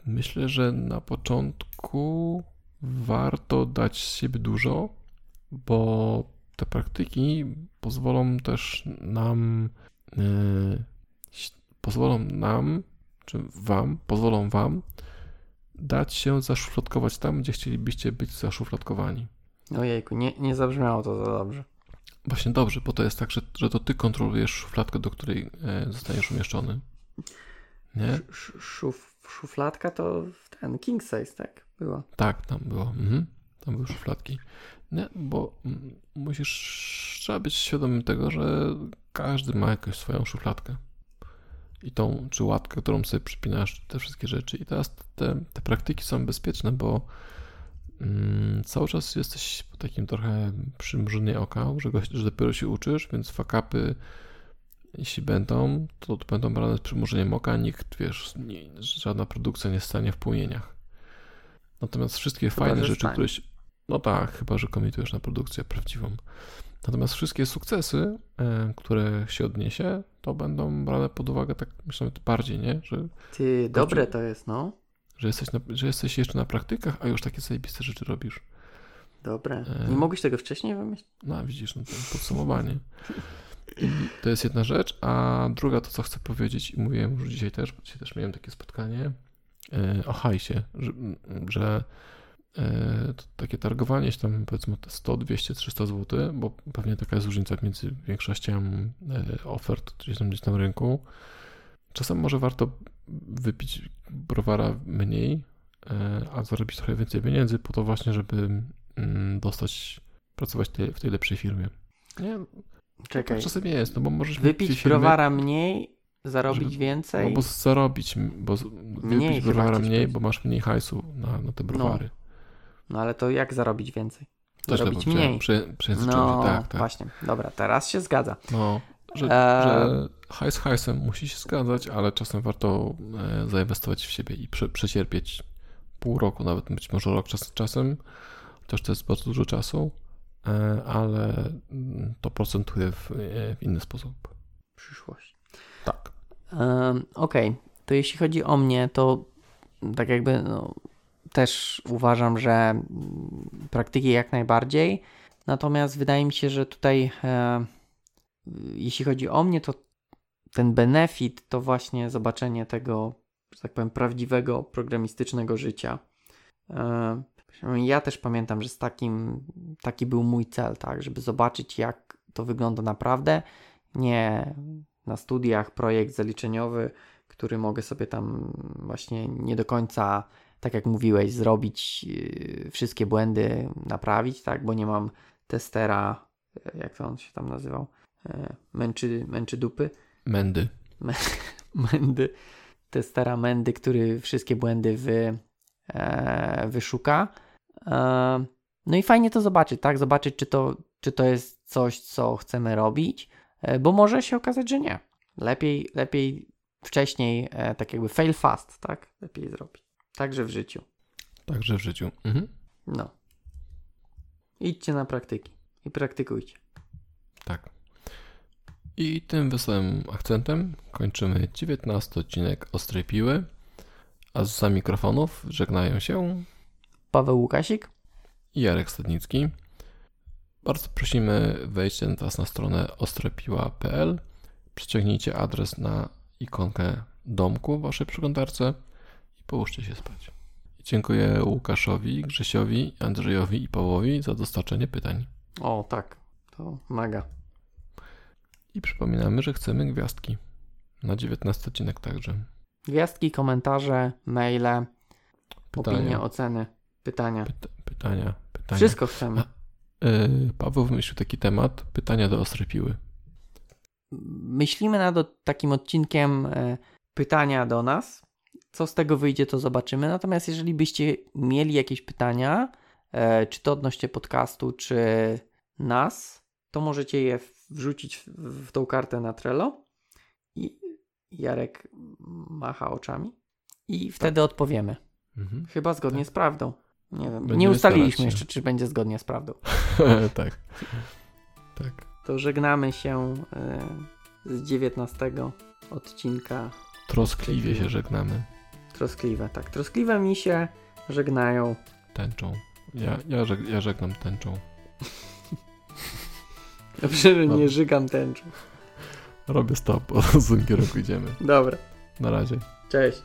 myślę, że na początku warto dać z siebie dużo, bo te praktyki pozwolą też nam pozwolą nam czy wam, pozwolą wam dać się zaszufladkować tam, gdzie chcielibyście być zaszufladkowani. Ojejku, nie, nie zabrzmiało to za dobrze. Właśnie dobrze, bo to jest tak, że, że to ty kontrolujesz szufladkę, do której e, zostaniesz umieszczony. Nie? Sz, szuf, szufladka to ten king size, tak? Była. Tak, tam było. Mhm. Tam były szufladki. Nie, bo musisz, trzeba być świadomym tego, że każdy ma jakąś swoją szufladkę. I tą, czy łatkę, którą sobie przypinasz, te wszystkie rzeczy. I teraz te, te praktyki są bezpieczne, bo mm, cały czas jesteś po takim trochę przymrużeniu oka, że, go, że dopiero się uczysz, więc fakapy, jeśli będą, to, to będą brane z przymrużeniem oka, nikt, wiesz, nie, żadna produkcja nie stanie w płomieniach. Natomiast wszystkie Chyba, fajne rzeczy, które się, no tak, chyba że komitujesz na produkcję prawdziwą. Natomiast wszystkie sukcesy, e, które się odniesie, to będą brane pod uwagę tak myślę bardziej, nie? Że, Ty, dobre to jest, no. że, jesteś na, że jesteś jeszcze na praktykach, a już takie zajebiste rzeczy robisz. Dobre. E. Nie mogłeś tego wcześniej wymyślić? No widzisz, no to podsumowanie. To jest jedna rzecz, a druga to, co chcę powiedzieć i mówiłem już dzisiaj też, bo dzisiaj też miałem takie spotkanie e, o hajsie, że, że takie targowanie się tam powiedzmy te 100, 200, 300 zł, bo pewnie taka jest różnica między większością e, ofert gdzieś tam, gdzieś tam rynku. Czasem może warto wypić browara mniej, e, a zarobić trochę więcej pieniędzy po to właśnie, żeby mm, dostać, pracować w tej lepszej firmie. Nie, Czekaj. tak czasem jest, no bo możesz Wypić firmy, browara mniej, zarobić żeby- więcej. No bo zarobić, bo Mniej wypić browara mniej, powiedzieć. bo masz mniej hajsu na, na te browary. No ale to jak zarobić więcej? Też powiedziałem, mniej. Przy, przejęzyczyłem No, tak, tak. właśnie. Dobra, teraz się zgadza. No, że, Eee. że hajs hajsem musi się zgadzać, ale czasem warto e, zainwestować w siebie i prze, przecierpieć pół roku, nawet być może rok czas, czasem, chociaż to jest bardzo dużo czasu, e, ale mm, to procentuje w, e, w inny sposób. Przyszłość. Tak. Um, Okej, to jeśli chodzi o mnie, to tak jakby no, też uważam, że mm, praktyki jak najbardziej. Natomiast wydaje mi się, że tutaj e, jeśli chodzi o mnie, to ten benefit to właśnie zobaczenie tego, że tak powiem, prawdziwego programistycznego życia. E, ja też pamiętam, że z takim, taki był mój cel, tak, żeby zobaczyć, jak to wygląda naprawdę. Nie na studiach projekt zaliczeniowy, który mogę sobie tam właśnie nie do końca, tak jak mówiłeś, zrobić yy, wszystkie błędy, naprawić, tak, bo nie mam testera, yy, jak to on się tam nazywał, yy, męczy, męczy dupy, Mendy. Mendy, testera Mendy, który wszystkie błędy wy, e, wyszuka. E, no i fajnie to zobaczyć, tak? Zobaczyć, czy to, czy to jest coś, co chcemy robić, e, bo może się okazać, że nie. Lepiej, lepiej wcześniej, e, tak jakby fail fast, tak? Lepiej zrobić. Także w życiu. Także w życiu. Mhm. No. Idźcie na praktyki i praktykujcie. Tak. I tym wesołym akcentem kończymy 19 odcinek Ostrej Piły, a za mikrofonów żegnają się Paweł Łukasik? i Jarek Stadnicki. Bardzo prosimy wejdźcie teraz na stronę ostrepiła.pl, przeciągnijcie adres na ikonkę domku w waszej przeglądarce i połóżcie się spać. Dziękuję Łukaszowi, Grzesiowi, Andrzejowi i Pawłowi za dostarczenie pytań. O, tak. To mega. I przypominamy, że chcemy gwiazdki na 19 odcinek także. Gwiazdki, komentarze, maile, Pytania, opinie, oceny, pytania. pyta, pytania, pytania. Wszystko chcemy. Yy, Paweł wymyślił taki temat, pytania do ostrej piły. Myślimy nad takim odcinkiem e, pytania do nas. Co z tego wyjdzie, to zobaczymy. Natomiast jeżeli byście mieli jakieś pytania, e, czy to odnośnie podcastu, czy nas, to możecie je wrzucić w, tą kartę na Trello i Jarek macha oczami i wtedy odpowiemy. Mhm. Chyba zgodnie z prawdą. Nie wiem. Będziemy nie ustaliliśmy jeszcze, czy będzie zgodnie z prawdą. tak. Tak. To żegnamy się e, z 19 odcinka Troskliwie się żegnamy. Troskliwe. Tak, troskliwe mi się żegnają. Tęczą. Ja, ja, żeg, ja żegnam tęczą. Dobrze, że nie żygam tęczą. Robię stop, bo w złym kierunku idziemy. Dobra. Na razie. Cześć.